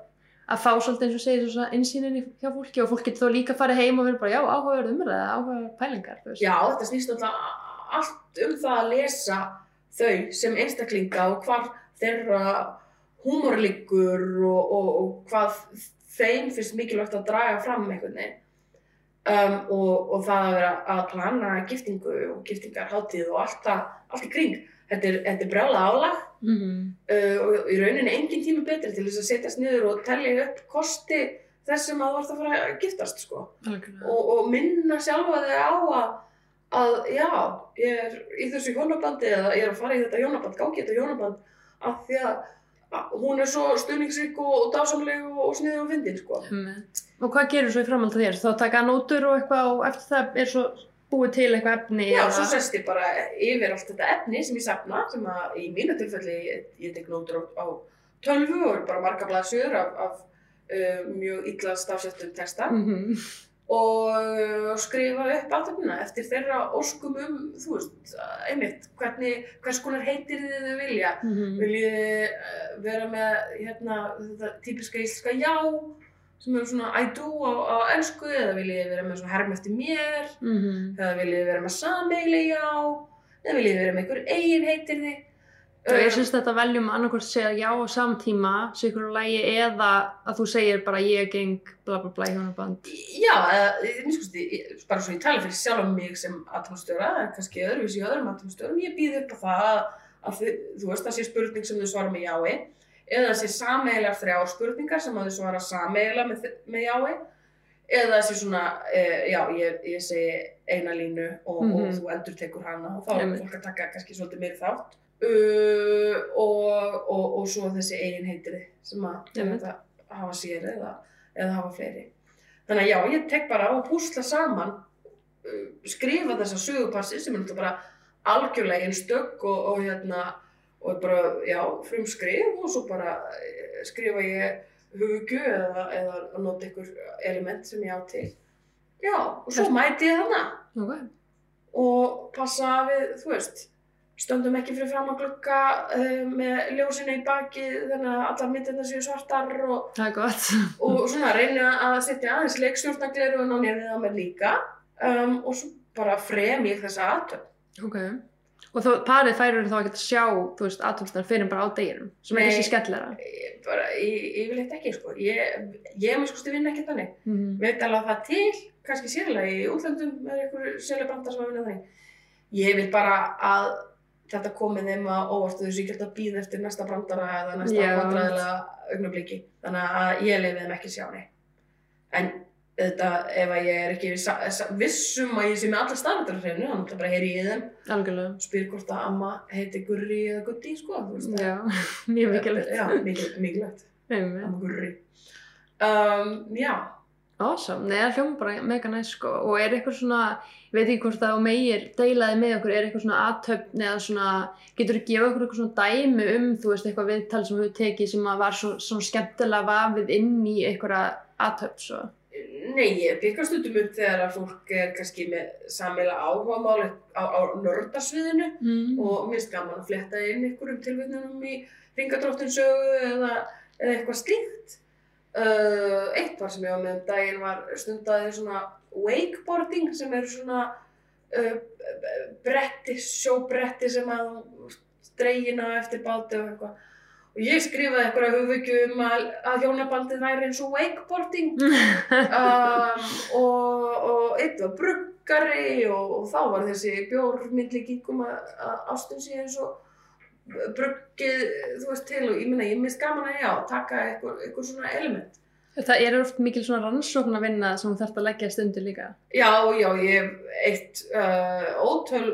að fá svolítið eins og segir svona einsýnin hjá fólki og fólk getur þá líka að fara heim og vera bara, já, áhugaverð umræða, áhugaverð pælingar. Já, þetta snýst náttúrulega allt um það að lesa þau sem einstaklinga og hvað þeirra húmor liggur og, og, og hvað þeim finnst mikilvægt að draga fram einhvern veginn. Um, og, og það að vera að plana giftingu og giftingarháttíð og allt, það, allt í kring. Þetta er, er brjála álag Mm -hmm. uh, og í rauninni engin tími betri til þess að setjast niður og telja upp kosti þess sem að þú ert að fara að giftast sko og, og minna sjálfa þig á að, að já, ég er í þessu hjónabandi eða ég er að fara í þetta hjónaband, gangi þetta hjónaband af því að, að hún er svo stuðningsrík og, og dásamleg og, og sniðið og fyndin sko. Og hvað gerur svo í framhald þér? Þá taka nótur og eitthvað og eftir það er svo búið til eitthvað efni Já, svo sest ég bara yfir allt þetta efni sem ég safna, sem að í mínu tilfelli ég, ég tek nótur á, tölvu og bara marga blaðsjöður af, af uh, mjög illa stafsettum texta Mhm. og uh, skrifa upp aðtöfnuna eftir þeirra óskum um, þú veist, einmitt, hvernig, hvers konar heitir þið þau vilja. Mhm. Viljið þið uh, vera með, hérna, þetta típiska íslenska já, sem eru svona I do á, á ennsku, eða viljið þið vera með svona herm eftir mér, Mhm. eða viljið þið vera með sameigli já, eða viljið þið vera með einhver eigin heitir þið. Og ég syns þetta veljum annarkvort segja já á samtíma, sigur lægi eða að þú segir bara ég geng bla bla bla í hjónaband. Já, eða, mér skoðst, bara svo ég tala fyrir sjálf um mig sem atomstjóra, en kannski öðruvísi öðrum atomstjórum, ég býð upp á það að, að þú veist, það sé spurning sem þau svara með jái, eða það sé sameigilegar þrjár spurningar sem að þau svara sameigilega með, með jái, eða sé svona, e, já, ég, ég segi eina línu og, og Mhm. þú endur tekur hana og þá er fólk að taka kannski svolítið meiri þátt. Uh, og, og, og svo þessi eigin heitri sem að þetta hafa sér eða, eða hafa fleiri. Þannig að já, ég tek bara á að púsla saman, uh, skrifa þessa sögupassi sem er bara stögg og, og hérna, og bara, já, frumskrif og svo bara eh, skrifa ég hugju eða, eða nota einhver element sem ég á til. Já, og svo mæti ég þarna Ok. og passa við, þú veist, stöndum ekki fyrir fram að glugga uh, með ljósinu í baki þannig að allar myndirna séu svartar og og svona reyna að setja aðeins leikstjórnagleru og nefnið á mér líka um, og svo bara frem ég þessa aðtönd. Ok. Og þú, parið færur þá ekki að sjá, þú veist, aðtömsnar fyrir bara á deginum, sem er Nei. þessi skellera. Bara, ég, ég vil eitthvað ekki, sko. Ég, ég með skoðstu vinna ekki þannig. Mm Veit alveg að það til, kannski sérlega í útlöndum með einhverju sérlega sem að vinna þannig. Ég vil bara að þetta komið þeim að óvart þau séu ekki alltaf að býða eftir næsta brandara eða næsta vandræðilega augnabliki. Þannig að ég leiði þeim ekki sjá neitt. En þetta, ef að ég er ekki sa- sa- viss um að ég sé með alla staðrættar á hreinu, þannig að bara heyri ég í þeim Algjörlega. spyr hvort að amma heiti Gurri eða Gutti, sko. Já, mjög mikilvægt. Já, mikil, mikilvægt. Einmitt. Amma Gurri. Um, já, Awesome, nei það hljóma bara mega næst sko og er eitthvað svona, ég veit ekki hvort það á meir deilaði með okkur, er eitthvað svona aðtöfn eða svona, getur þú gefa okkur eitthvað svona dæmi um, þú veist, eitthvað viðtal sem við tekið sem að var svo, svona skemmtilega vafið inn í eitthvað aðtöfn svo. Nei, ég byggast stundum upp þegar að fólk er kannski með sammeila áhugamáli á, á nördarsviðinu Mm. og mér finnst gaman að fletta inn einhverjum tilvíðnum í ringadróttinsögu eða, eða eitthvað slíkt. Uh, eitt var sem ég var með um daginn var stundaði svona wakeboarding sem eru svona uh, bretti, sjóbretti sem að dreigina eftir báti og eitthvað. Og ég skrifaði eitthvað hugvekju um að, að hjónabaldið væri eins og wakeboarding um, og, og eitt var bruggari og, og þá var þessi bjórmyndlíkingum að, ástin sé eins og bruggið, þú veist, til og ég minna, ég mist gaman að já, taka eitthvað, eitthvað svona element. Það er oft mikil svona rannsókn að vinna sem þú þarft að leggja stundu líka. Já, já, ég hef eitt uh, ótöl,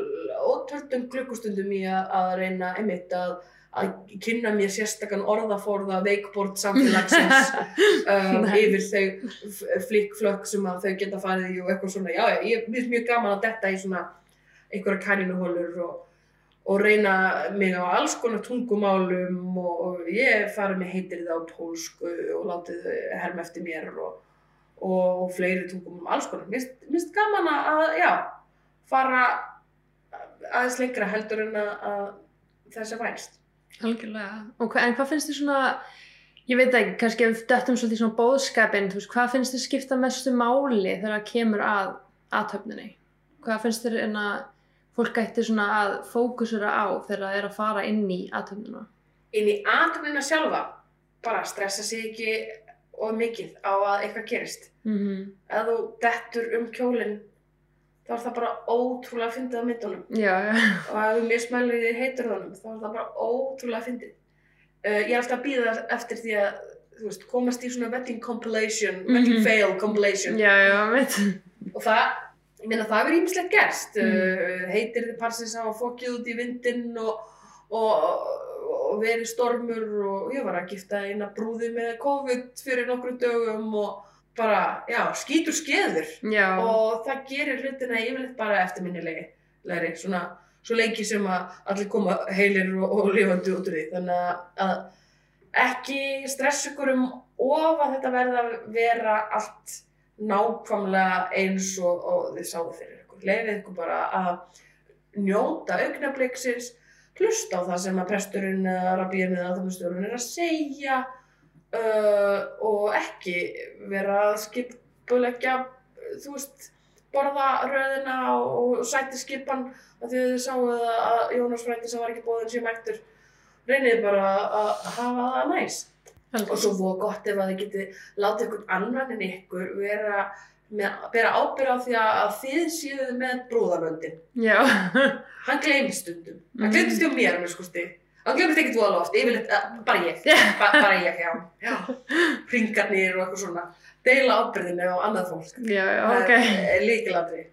ótöldum klukkustundum í að, að reyna einmitt að, að kynna mér sérstakann orðaforða veikbord samfélagsins um, yfir þau flikkflökk sem að þau geta farið í og eitthvað svona, já, ég finnst mjög gaman að detta í svona einhverja kærinuhólur og, og reyna mig á alls konar tungumálum og, og ég farið með heitir það á pólsku og látið þau herma eftir mér og, og, fleiri tungumálum, alls konar. Finnst gaman að, að, já, fara aðeins lengra heldur en að, að þessi vænst. Algjörlega. Og hva, en hvað finnst þið svona, ég veit ekki, kannski ef við döttum svolítið svona bóðskapin, þú veist, hvað finnst þið skipta mestu máli þegar það kemur að aðtöfninni? Hvað finnst þið en að fólk ætti svona að fókusura á þegar það er að fara inn í aðtöfnina? Inn í aðtöfnina sjálfa, bara stressa sig ekki of mikið á að eitthvað gerist. Mm -hmm. Ef þú dettur um kjólinn, þá er það bara ótrúlega fyndið á myndunum. Já, já. og ef þú mismælir í heitur honum þá er það bara ótrúlega fyndið. Uh, ég er alltaf að býða eftir því að veist, komast í svona wedding compilation, wedding Mhm. fail compilation Já, og það, ég meina það hefur ímislegt gerst Mm. uh, heitir þið parsins hafa fokkið út í vindinn og, og, og verið stormur og ég var að gifta eina brúði með COVID fyrir nokkru dögum og bara, já, skítur skeður. Já. og það gerir hlutina yfirleitt bara eftirminnilegi læri, svona, svo leiki sem að allir koma heilir og, og lifandi út úr því. Þannig að- ekki stressa ykkur um of að þetta verða að vera allt nákvæmlega eins og, og þið sáðu fyrir ykkur. Leifið ykkur bara að njóta augnabliksins hlusta á það sem að presturinn eða rabbíinn eða aðtömmustjórun er að segja uh, og ekki vera að skipulegja þú veist borða röðina og, sæti skipan af því að þið sáu að Jónas frændi sem var ekki bóðin sé mættur reynið bara að hafa það næst. Og svo voru gott ef að þið geti látið ykkur annan en ykkur vera með, bera ábyrð á því að, að þið séuð með brúðarvöndin Já. hann gleymist stundum, hann Mm. gleymist hjá mér með sko stig hann gleymist ekkert voða oft, yfirleitt, uh, bara ég ba bara ég, já, já hringarnir og eitthvað svona deila ábyrðinu á annað fólk Já, já, ok. er líkilatri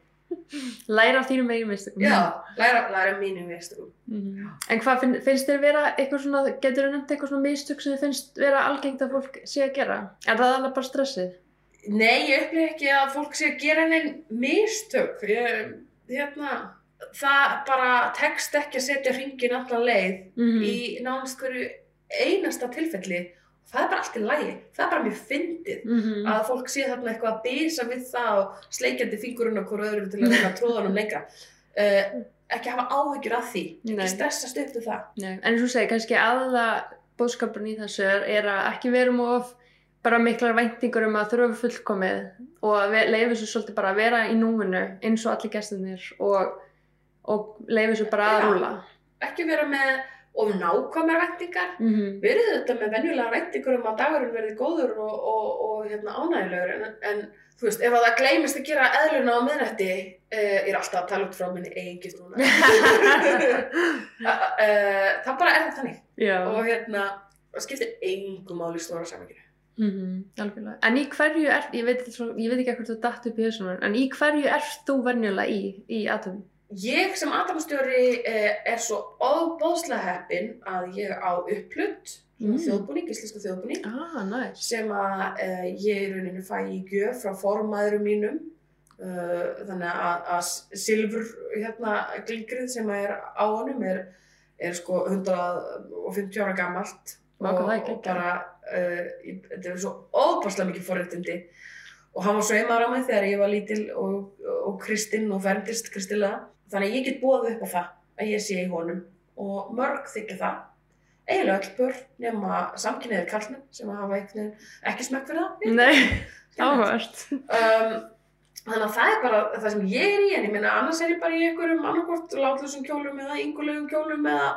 Læra af þínum eigin mistökum. já, læra, læra mínum veistum Mhm. En hvað finn, finnst þér vera eitthvað svona, getur þú nefnt eitthvað svona mistök sem þið finnst vera algengt að fólk sé að gera? Er það alveg bara stressið? Nei, ég upplýði ekki að fólk sé að gera neinn mistök. Ég, hérna, það bara tekst ekki að setja hringin allan leið Mm í nánast hverju einasta tilfelli. Það er bara allt í lagi. Það er bara mjög fyndið -hmm. að fólk sé þarna eitthvað að bisa við það og sleikjandi fingurinn á hverju öðru til að reyna tróðanum lengra. Uh, ekki hafa áhyggjur af því. Nei. Ekki stressast upp til það. Nei, en eins og þú segir, kannski aðla bóðskapurinn í þessu er, er að ekki vera um of bara miklar væntingur um að þurfa fullkomið og að leifa þessu svolítið bara að vera í núinu eins og allir gestinir og, og leifa þessu bara að rúla. Ekki vera með of nákvæmar væntingar. Mm -hmm. verið þetta með venjulega væntingur um að dagurinn verði góður og, og, og hérna, ánægilegur en, en þú veist, ef að það gleymist að gera eðluna á miðnætti uh, ég er alltaf að tala út frá minni eigin núna uh, það bara er það þannig Já. og hérna, það skiptir engum máli í stóra saminginu Mm algjörlega. En í hverju er, ég veit, ég veit ekki hvað þú datt upp í þessum, en í hverju ert þú venjulega í, í aðtöfum? Ég sem aðdæmastjóri er svo óbóðslega heppin að ég á upplutt Mm. þjóðbúning, íslensku þjóðbúning Ah, næs. sem að uh, ég í rauninni fæ í gjöf frá formaðurum mínum uh, þannig að, að silfur hérna glingrið sem er á honum er, er sko 150 ára gamalt Vá, og, og bara uh, þetta er svo óbærslega mikið forréttindi og hann var sveimaður á mig þegar ég var lítil og, og kristinn og ferndist kristilega þannig að ég get búið upp á það að ég sé í honum og mörg þykja það. Eiginlega öll börn nema samkynniðir kallmenn sem hafa ekki smekk fyrir það. Nei, áhvert. um, þannig að það er bara það sem ég er í en ég meina annars er ég bara í einhverjum annarkvort látlusum kjólum eða yngulegum kjólum eða,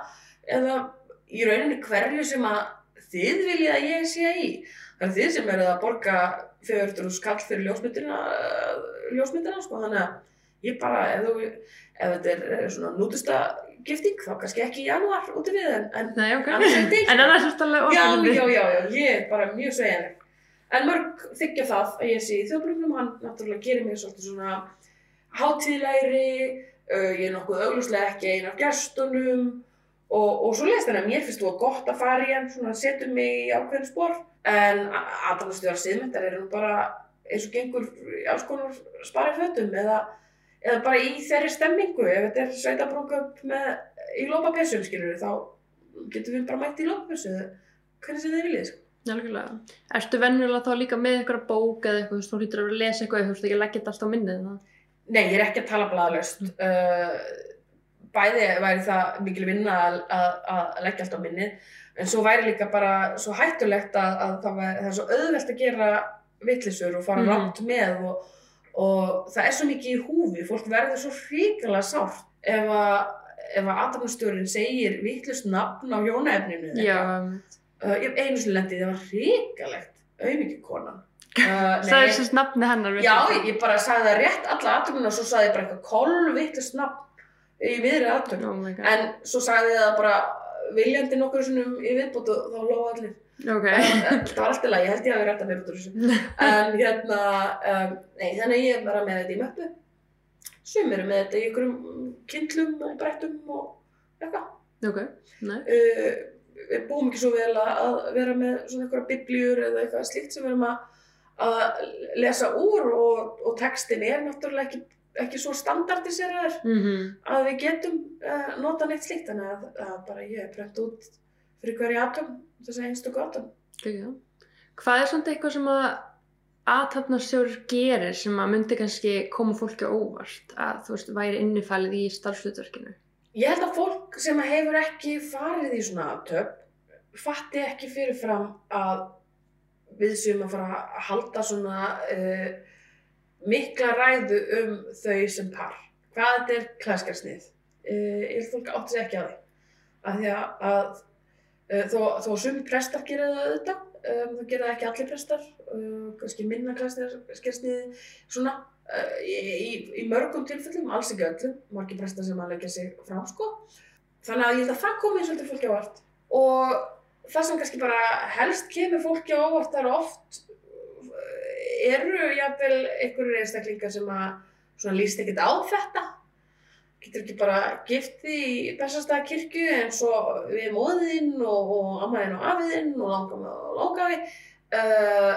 eða í rauninni hverju sem að þið viljið að ég sé í. Það er þið sem eru að borga 400 skall fyrir ljósmyndina ljósmyndina sko. Þannig að ég bara ef, þú, ef þetta er eh, svona nútusta gifting þá kannski ekki í janúar út í við en, en Nei, ok. annars er til, En annars er þetta alveg ofnandi. já, já, já, ég er bara mjög sveigjanleg. En mörg þykja það að ég sé í þjóðbrugnum, hann náttúrulega gerir mig svolítið svona hátíðlegri, uh, ég er nokkuð auglúslega ekki ein af gestunum og, og svo leist þannig að mér finnst þú að gott að fara í hann, svona setur mig í ákveðin spór. En aðalastjóðar síðmyndar eru nú bara eins og gengur í alls konar sparið fötum eða, eða bara í þeirri stemmingu, ef þetta er sveitabrúkup með í lópapessum skilur þá getum við bara mætt í lópapessu hvernig sem þið viljið sko. Algjörlega. Ertu venjulega þá líka með einhverja bók eða eitthvað, þú hlýtur að vera að lesa eitthvað, þú veist ekki að leggja þetta allt á minnið það? Nei, ég er ekki að tala blaðalaust. Uh, bæði væri það mikil vinna að, að, að leggja allt á minnið, en svo væri líka bara svo hættulegt að, að það, væri, það er svo auðvelt að gera vittlisur og fara mm. rátt með og, og það er svo mikið í húfi, fólk verður svo hrikalega sárt ef að ef að aðdæmastjórin segir vittlust nafn á hjónaefninu uh, einu sinni lendi, það var hrikalegt auðvitað konan uh, það er sérst nafni hennar. Já, ég, ég bara sagði það rétt alla aðtöfnum og svo sagði ég bara eitthvað kolvittlust nafn í viðri aðtöfnum. Oh. En svo sagði ég það bara viljandi nokkur í viðbútt og þá lóða allir. Ok. En, en það var alltaf læg, ég held ég hafi rétt að mér út úr þessu. En hérna, um, nei, þannig að ég er bara með þetta í möppu. Sumir eru með þetta í einhverjum kindlum og brettum og eitthvað. Ok, nei. Uh, við búum ekki svo vel að, að vera með svona einhverja biblíur eða eitthvað slíkt sem við erum að, að lesa úr og, og textin er náttúrulega ekki, ekki svo standardiseraður Mm að við getum uh, nota neitt slíkt þannig að, að bara ég er brent út fyrir hverju atom þess að einstöku atom Hvað er svona eitthvað sem að aðtapnarstjóður gerir sem að myndi kannski koma fólki óvart að þú veist, væri innifælið í starfshlutverkinu? Ég held að fólk sem hefur ekki farið í svona aðtöp fatti ekki fyrirfram að við séum að fara að halda svona uh, mikla ræðu um þau sem par. Hvað þetta er klæskarsnið. Uh, ég held að fólk átti sig ekki að því. Af því að, að þó, þó sum prestar gera það auðvitað, um, það gera ekki allir prestar, uh, kannski minna klæskarsnið svona uh, í, í, í mörgum tilfellum, alls ekki öllum, margir prestar sem að leggja sig fram sko. Þannig að ég held að það komi svolítið fólki á vart. Og það sem kannski bara helst kemur fólki á óvart það eru oft eru jafnvel einhverjur einstaklingar sem að líst ekkert á þetta getur ekki bara gift því í bestastæða kirkju en svo við móðinn og, og ammaðinn og afiðinn og langafi og langafi uh,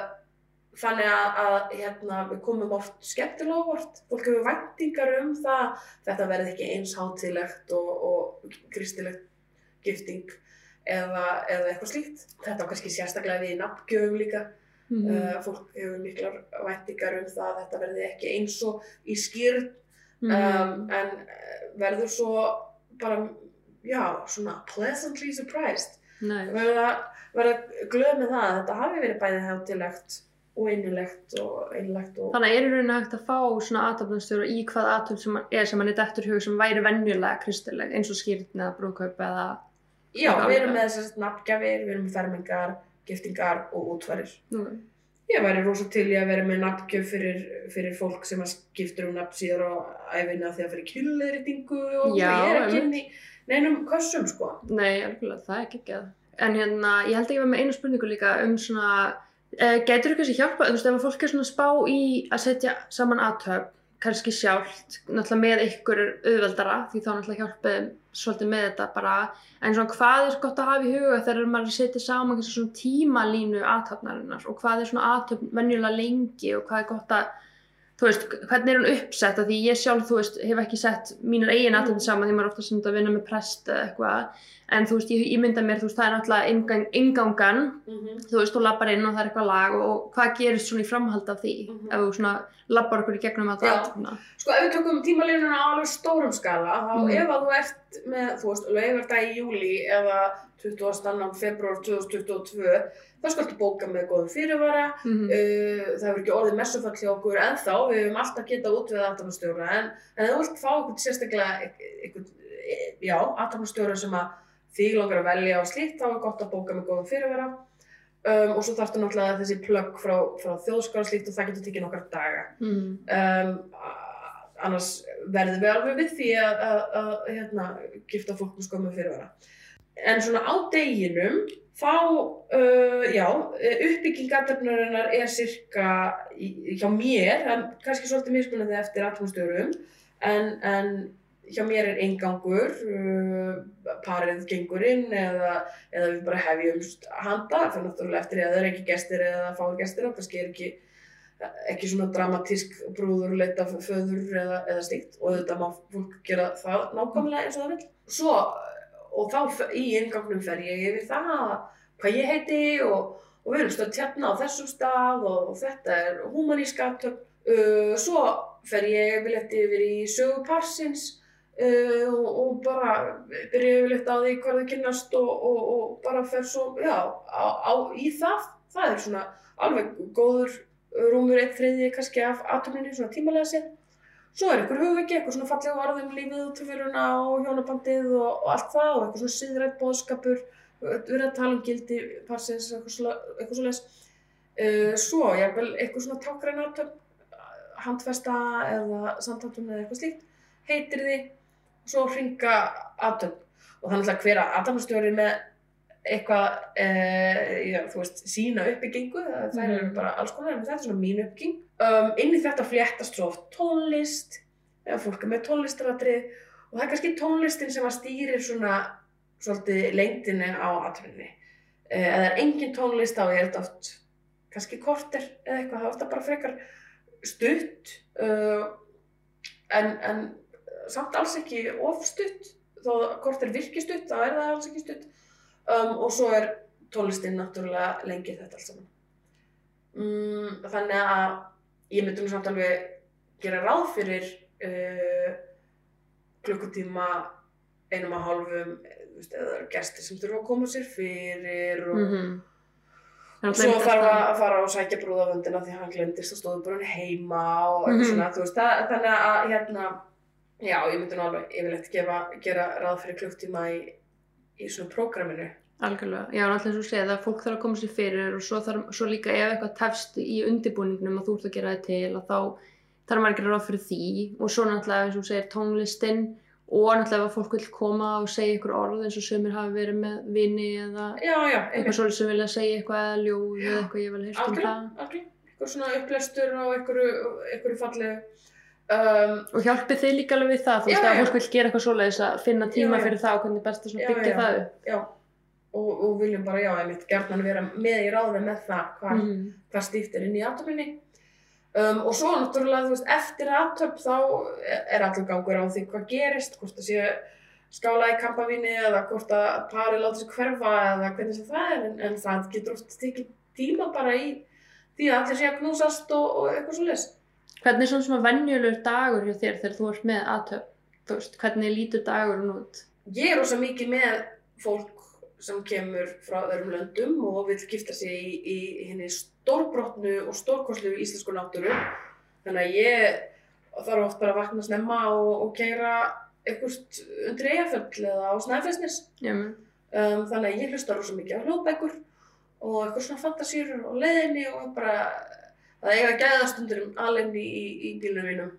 þannig að, að hérna, við komum oft skemmtilega óvart fólk hefur væntingar um það þetta verði ekki eins hátilegt og, og kristilegt gifting eða, eða eitthvað slíkt. Þetta á kannski sérstaklega við í nafngjöfum líka. Mm Uh, fólk hefur miklar væntingar um það að þetta verði ekki eins og í skýrn Mhm. um, en verður svo bara, já, svona pleasantly surprised. Verða, verða glöð með það að þetta hafi verið bæði hátilegt og einilegt og einilegt og... Þannig er í rauninu hægt að fá svona aðtapnarstjóra í hvað aðtöp sem er sem hann er dettur í hug sem væri venjulega kristileg eins og skýrn eða brúðkaup eða Já, við erum með þessast nafngjafir, við erum með fermingar, giftingar og útvarir. Nú, Ég væri rosa til í að vera með nafngjöf fyrir, fyrir fólk sem að skiptur um nafn síðar á æfinna því að fyrir kynleiritingu og Já, ég er ekki inn í neinum kössum sko. Nei, alveg, það er ekki ekki En hérna, ég held að ég var með einu spurningu líka um svona, uh, getur þú kannski hjálpa, þú veist, ef að fólk er svona að spá í að setja saman aðtöp, kannski sjálft, náttúrulega með ykkur auðveldara því þá náttúrulega hjálpið svolítið með þetta bara en svona hvað er gott að hafa í huga þegar maður setið saman svona tímalínu aðtöfnarinnar og hvað er svona aðtöfn venjulega lengi og hvað er gott að þú veist, hvernig er hún uppsett að því ég sjálf, þú veist, hef ekki sett mínar eigin aðtöfn saman því maður ofta sem að vinna með prest eða eitthvað, en þú veist, ég, ég mynda mér, þú veist, það er náttúrulega ingang, ingangan Mhm. þú veist, þú lappar inn og það er eitthvað lag og hvað gerist svona í framhald af því Mhm. ef þú svona lappar okkur í gegnum að það Sko ef við tökum tímalínuna á alveg stórum skala, þá Mhm. ef að þú ert með, þú veist, laugardag í júli eða 20. februar 2022, þá skaltu bóka með góðum fyrirvara, mm uh, það hefur ekki orðið messufall hjá okkur ennþá, við höfum alltaf getað út við aðtapnastjóra, en, en þú vilt fá eitthvað sérstaklega, eitthvað, já, aðtapnastjóra sem að þig langar að velja og slíkt, þá er gott að bóka með góðum fyrirvara. Um, og svo þarftu náttúrulega þessi plögg frá, frá þjóðskar og slíkt og það getur tekið nokkar daga -hmm. um, annars verðum við alveg við því að, að, að hérna, gifta fólk með skömmu fyrirvara. En svona á deginum, þá, uh, já, uppbygging aðdöfnarinnar er cirka hjá mér, það er kannski svolítið mismunandi eftir atmosfjörum, en, en hjá mér er eingangur, uh, parið gengur inn eða, eða við bara hefjumst handa, fyrir náttúrulega eftir eða það er ekki gestir eða fáir gestir kannski er ekki ekki svona dramatísk brúður leita föður eða, eða slíkt og þetta má fólk gera það nákvæmlega eins og það vil. Svo, og þá í inngangnum fer ég yfir það hvað ég heiti og, og við erum stödd hérna á þessum stað og, þetta er humanísk aðtöfn. Uh, svo fer ég yfirleitt yfir í sögu parsins uh, og, og bara byrja yfirleitt á því hvað þau kynnast og, og, og bara fer svo, já, á, á, í það. Það er svona alveg góður rúmur eitt þriði kannski af atominu svona tímalega sér. Svo er einhver hugviki, eitthvað svona fallega orð um lífið út af fyriruna og hjónabandið og, og allt það og eitthvað svona síðrætt bóðskapur, við erum að tala um gildi passins, eitthvað svona, eitthvað svona uh, svo, jável, eitthvað svona tákræn atom, handfesta eða samtátum eða eitthvað slíkt, heitir því, svo hringa atom og þannig að hver atomstjóri með eitthvað, uh, já, þú veist, sína uppbyggingu, það eru Mhm. bara alls konar, en þetta er svona mín uppbygging. Um, inn í þetta fléttast svo oft tónlist, eða fólk er með tónlistaratrið og það er kannski tónlistin sem að stýrir svona svolítið lengdinni á atriðinni. Uh, ef það er engin tónlist þá er þetta oft kannski korter eða eitthvað, það er ofta bara frekar stutt uh, en, en samt alls ekki of stutt, þó korter virki stutt, þá er það alls ekki stutt um, og svo er tónlistin náttúrulega lengi þetta alls saman. Mm, þannig að ég myndi nú samt alveg gera ráð fyrir uh, klukkutíma einum að hálfum, eh, eða það eru gestir sem þurfa að koma sér fyrir og Mhm. og svo þarf að að fara og sækja brúðavöndina því hann glemdist og stóðu bara heima og eitthvað Mhm. svona, þú veist, það, þannig að hérna, já, ég myndi nú alveg yfirleitt gefa, gera ráð fyrir klukktíma í, í svona prógraminu. Algjörlega, já, náttúrulega eins og segja það, fólk þarf að koma sér fyrir og svo, þarf, svo líka ef eitthvað tefst í undirbúningnum og þú ert að gera það til og þá þarf maður að gera ráð fyrir því. Og svo náttúrulega eins og þú segir tónlistin og náttúrulega ef að fólk vil koma og segja ykkur orð eins og sömur hafi verið með vini eða Já, já, eitthvað svolítið sem vilja segja eitthvað eða ljóð eða eitthvað ég vel heyrst um það. algjörlega, eitthvað svona upplestur og einhverju, fallegu. Um, og hjálpið þið líka alveg við það, þú veist að fólk vil gera eitthvað svoleiðis að finna tíma Já, fyrir það og hvernig best að svona Já, byggja já. það upp. Já, og, og viljum bara, já, einmitt, gerðan vera með í ráði með það hvað Mhm. hvað stíft er inn í atöfninni. Um, og svo náttúrulega, þú veist, eftir atöfn þá er allur gangur á því hvað gerist, hvort það sé skála í kampavíni eða hvort að pari láta sig hverfa eða hvernig sem það er, en, en það getur oft tekið tíma bara í því að allir sé að knúsast og, og eitthvað svo les. Hvernig er svona svona venjulegur dagur hjá þér þegar þú ert með aðtöp? Þú veist, hvernig lítur dagurinn út? Ég er rosa mikið með fólk sem kemur frá öðrum löndum og vil gifta sig í, í, henni stórbrotnu og stórkostlu íslensku náttúru. Þannig að ég þarf oft bara að vakna snemma og, og keira eitthvað undir eigaföll eða á menn. Um, þannig að ég hlusta rosa mikið á hljóðbækur og eitthvað svona fantasýr á leiðinni og bara það eiga að gæða stundum alveg í, í, bílunum mínum.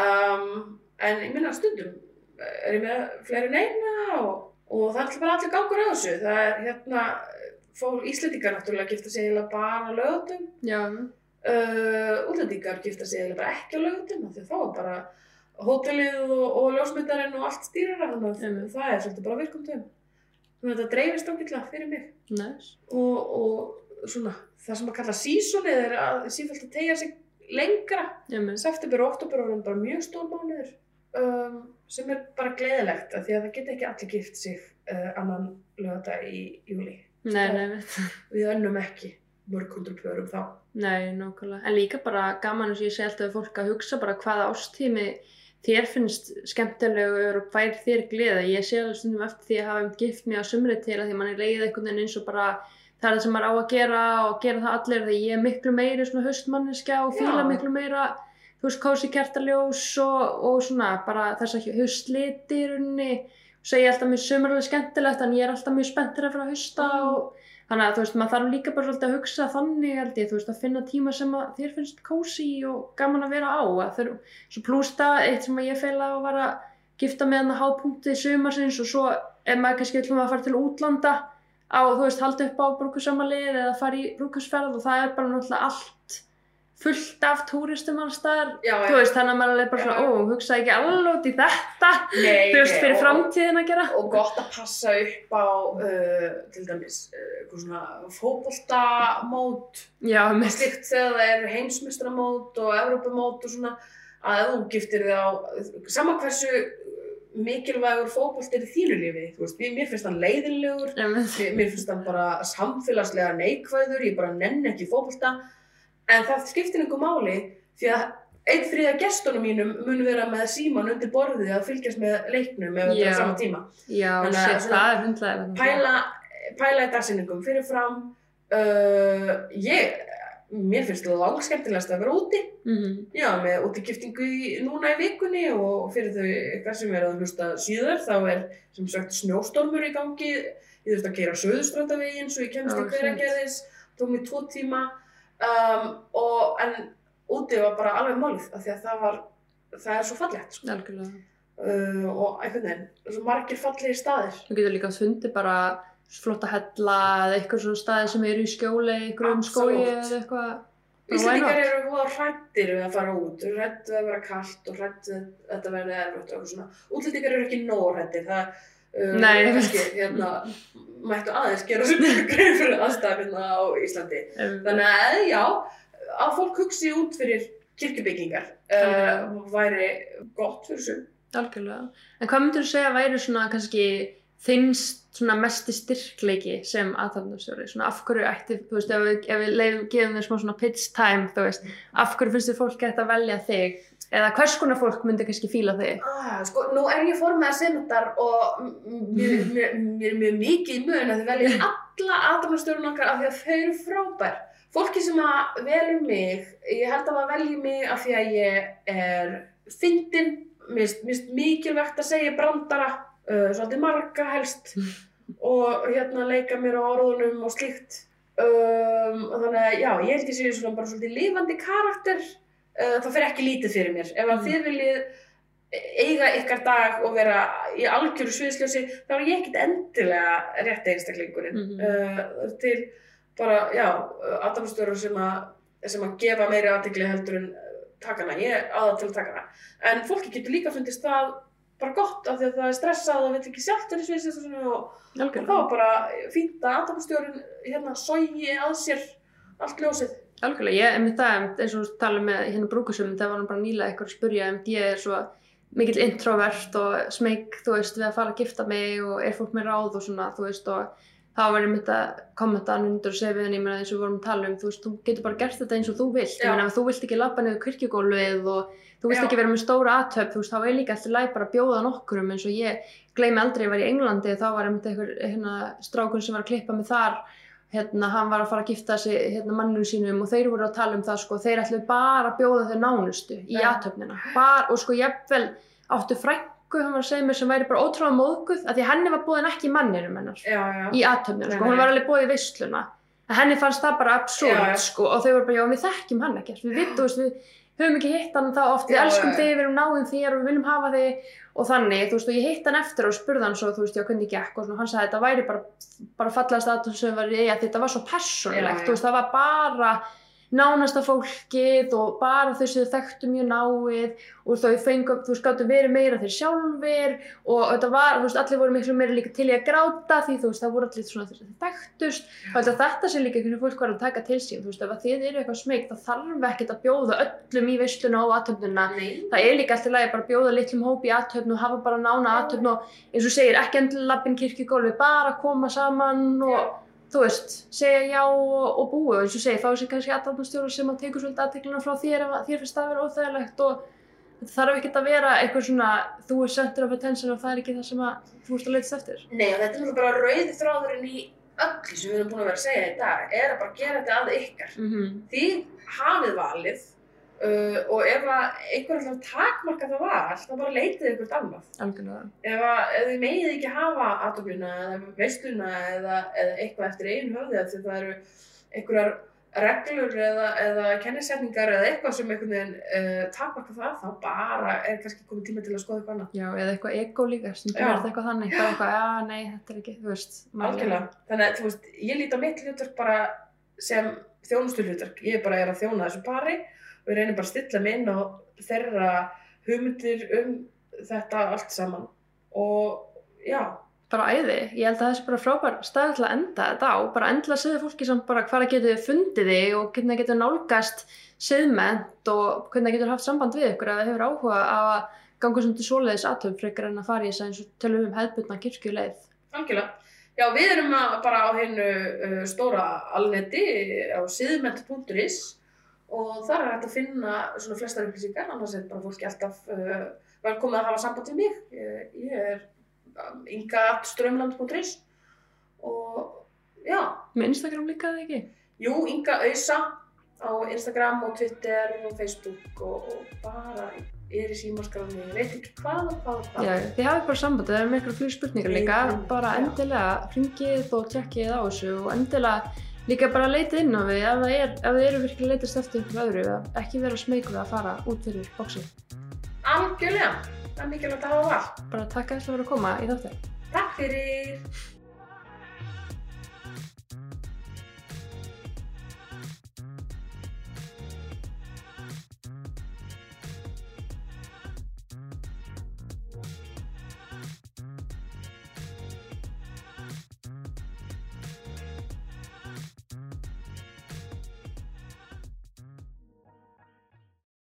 Um, en ég minna stundum er ég með fleiri en eina og, og það er bara allir gangur á þessu. Það er hérna, fólk Íslendingar náttúrulega gifta sig eiginlega bara. Já, uh, útlendingar gifta sig eiginlega bara ekki á lögutum þá var bara hótelið og, og ljósmyndarinn og allt stýrara þannig að það er svolítið bara virkum töm þannig að þetta dreifist ágætlega fyrir mig. Næs. og, og svona það sem að kalla sísonið er að sífælt að tegja sig lengra. September og oktober voru bara mjög stór mánuður. Um, sem er bara gleðilegt af því að það geta ekki allir gift sig uh, annan lögadag í júli Nei, nei, veit. við önnum ekki mörg hundru pörum þá Nei, nákvæmlega. En líka bara gaman eins og ég segi alltaf fólk að hugsa bara hvaða ástími þér finnst skemmtilegur og fær þér gleða. Ég sé alveg stundum eftir því að hafa um gift mig á sumri til að því mann er leiðið einhvern veginn eins og bara það er það sem maður á að gera og gera það allir því ég er miklu meiri svona haustmanniska og fíla Já. miklu meira þú veist, kósi kertaljós og, og svona bara þess að haustliti í rauninni segja alltaf mjög sumarlega skemmtilegt en ég er alltaf mjög spenntur að fara að hausta Mm. og Þannig að þú veist, maður þarf líka bara svolítið að hugsa þannig held ég, þú veist, að finna tíma sem að þér finnst kósi og gaman að vera á. Að þur, svo plústa eitt sem að ég feila á var að gifta með hann að hápunkti sumarsins og svo ef maður kannski ætlum að fara til útlanda á, þú veist, halda upp á brúkusamalið eða fara í brúkusferð og það er bara náttúrulega allt fullt af túristum alls staðar. já, Þú veist, þannig að maður er bara Já. svona, ó, hugsa ekki alveg út í þetta, þú veist, fyrir og- framtíðin að gera. og gott að passa upp á uh, til dæmis uh, eitthvað svona fótboltamót Já, og með slikt þegar það eru heimsmestramót og Evrópumót og svona að þú giftir þig á sama hversu mikilvægur fótbolt er í þínu lífi veist, mér, finnst hann leiðinlegur mér, finnst hann bara samfélagslega neikvæður, ég bara nenn ekki fótbolta en það skiptir einhver máli því að einn þriða gestunum mínum mun vera með síman undir borðið að fylgjast með leiknum ef þetta er Já. á sama tíma. Já, Þannig að svona- það er pæla, pæla í dagsinningum fyrirfram uh, ég mér finnst það langt skemmtilegast að vera úti. Mm já, með útigiftingu í, núna í vikunni og fyrir þau eitthvað sem er að hlusta síðar þá er sem sagt snjóstormur í gangi. Ég þurfti að gera söðustrandavegin svo ég kemst Já, í hveragerðis. Tók mér tvo tíma um, og en úti var bara alveg málið af því að það var það er svo fallegt sko. Uh, og einhvern veginn, svo margir fallegir staðir Þú getur líka fundið bara flotta hella eða eitthvað svona staði sem eru í skjóli, eitthvað um skói eða eitthvað. Íslandingar eru voða hrættir við að fara út, hrættu að vera kallt og hrættu að þetta verði erfitt og eitthvað svona. Útlendingar eru ekki nóg hrættir, það uh, Nei, kannski, hérna, mættu aðeins gera sér grein fyrir aðstæðum hérna á Íslandi. Um, Þannig að já, að fólk hugsi út fyrir kirkjubyggingar uh, væri gott fyrir sum. Algjörlega. En hvað myndir þú segja væri svona kannski þinnst svona mesti styrkleiki sem aðtapnastjóri? Svona af hverju ætti, þú veist, ef við, ef við leifum, gefum þér smá svona pitch time, þú veist, af hverju finnst þér fólki ætti að velja þig? Eða hvers konar fólk myndi kannski fíla þig? Ah, sko, nú er ég formið að semendar og mér Mhm. mér- mér er mjög mikið í mun að þið velja alla aðdæmastjórun okkar af því að þau eru frábær. Fólki sem að velur mig, ég held að það velji mig af því að ég er fyndin, finnst mikilvægt að segja brandara, uh, svolítið marga helst og hérna leika mér á orðunum og slíkt. Um, þannig að já, ég held ég sé svona bara svolítið lifandi karakter, það fer ekki lítið fyrir mér. Ef að Mm. þið viljið eiga ykkar dag og vera í algjöru sviðsljósi, þá er ég ekkert endilega rétt einstaklingurinn. Mhm. uh, til bara, já, aðdæmstjórar sem sem að gefa meiri aðtegli heldur en uh, takana, ég aða til að taka hana. En fólki getur líka fundist það bara gott af því að það er stressað og veit ekki sjálft hvernig sviðsljósi og, og þá bara fínt að aðdæmstjórin hérna sogi að sér allt ljósið. Algjörlega, ég er með það, eins og tala með hérna brúkusum, það var hann bara nýlega eitthvað að spurja, en ég er svo mikill introvert og smeg, þú veist, við að fara að gifta mig og er fólk með ráð og svona, þú veist, og þá var ég myndi að kommenta hann undir og segja við henni, ég eins og við vorum að tala um, þú veist, þú getur bara gert þetta eins og þú vilt, ég meina þú vilt ekki labba niður kirkjugólfið og þú vilt Já. ekki vera með stóra aðtöp, þú veist, þá er líka alltaf læg bara að bjóða nokkurum eins og ég gleymi aldrei, ég var í Englandi, þá var einmitt einhver, hérna, strákur sem var að klippa mig þar hérna, hann var að fara að gifta sig hérna, mannum sínum og þeir voru að tala um það sko, þeir ætlu bara að bjóða þeir nánustu í Já. aðtöfnina, bara, og sko jafnvel áttu frængu, hann var að segja mér sem væri bara ótrúlega móðguð, af því henni var búin ekki manninum hennar Já, já. í aðtöfnina, sko, hún var alveg búið í veisluna. En henni fannst það bara absúrt, sko, og þau voru bara, já, við þekkjum hann ekkert, við veist, við höfum ekki hitt hann þá oft, við elskum þig, við erum náðum þér og við viljum hafa þig og þannig, þú veist, og ég hitt hann eftir og spurði hann svo, þú veist, já, hvernig gekk og svona, hann sagði að þetta væri bara, bara fallegast aðtöfn sem var í eiga, þetta var svo persónulegt, Já, já. þú veist, það var bara nánasta fólkið og bara þau sem þau þekktu mjög náið og þau fengum, þú veist, gáttu verið meira þeir sjálfur og þetta var, þú veist, allir voru miklu meira líka til í að gráta því þú veist, það voru allir svona þeir þekktust. Og þetta, sé líka hvernig fólk var að taka til sín, þú veist, ef þið eru eitthvað smegt þá þarf ekkert að bjóða öllum í veisluna og aðtöfnuna, það er líka alltaf lægi bara að bjóða litlum hópi í aðtöfnu og hafa bara nána aðtöfnu og eins og segir, ekki endilega lappin kirkjugólfi, bara koma saman og þú veist, segja já og, og búi og eins og segja, fá sér kannski aðdæmastjóra sem að tekur svolítið aðteklina frá þér ef þér finnst það að vera óþægilegt og þetta þarf ekkert að vera eitthvað svona þú er center of attention og það er ekki það sem að þú ert að leitast eftir. Nei, og þetta er bara rauði þráðurinn í öllu sem við erum búin að vera að segja í dag, er að bara gera þetta að ykkar. Mm -hmm. Þið hafið valið uh, og ef einhver ætlar að takmarka það val, þá bara leitið ykkur annað. Algjörlega. Ef, þið megið ekki hafa aðtöfluna eða veisluna eða, eða eitthvað eftir einu höfði því það eru einhverjar reglur eða, eða kennisetningar eða eitthvað sem einhvern veginn uh, takmarka það, þá bara er kannski komið tíma til að skoða eitthvað annað. Já, eða eitthvað ego líka, er þetta eitthvað þannig, bara eitthvað, já, nei, þetta er ekki, þú veist. Þannig að, þú veist, ég lít á mitt hlutverk bara sem þjónustu hlutverk. Ég bara er að þjóna þessu pari og ég reynir bara að stilla mig inn á þeirra hugmyndir um þetta allt saman. Og já, bara æði, ég held að það sé bara frábær stað til að enda þetta á, bara endilega segja fólki samt bara hvað það getur fundið þig og hvernig það getur nálgast siðment og hvernig það getur haft samband við ykkur ef það hefur áhuga að ganga svona til svoleiðis aðtöfum frekar en að fara í þess að eins og tölum um hefðbundna kirkjuleið. algjörlega. Já, við erum að, bara á hennu uh, stóra alneti á siðment.is og þar er hægt að finna svona flestar upplýsingar, annars er bara fólki alltaf uh, velkomið að hafa samband við mig. Ég, ég er um, inga.strömland.is og já, Með Instagram líka eða ekki? jú, Inga Ausa á Instagram og Twitter og Facebook og, og bara er í símaskráni, ég veit ekki hvað og hvað og hvað. Já, þið hafið bara samband, það er með eitthvað fyrir spurningar líka, bara endilega hringið og tjekkið á þessu og endilega líka bara leitið inn á við ef það er, þið eru virkilega að leitast eftir ykkur öðru, að ekki vera smeykuð að fara út fyrir bóksið. Algjörlega, það er mikilvægt að hafa val. Bara takk að þess að vera að koma í þáttir. Takk fyrir!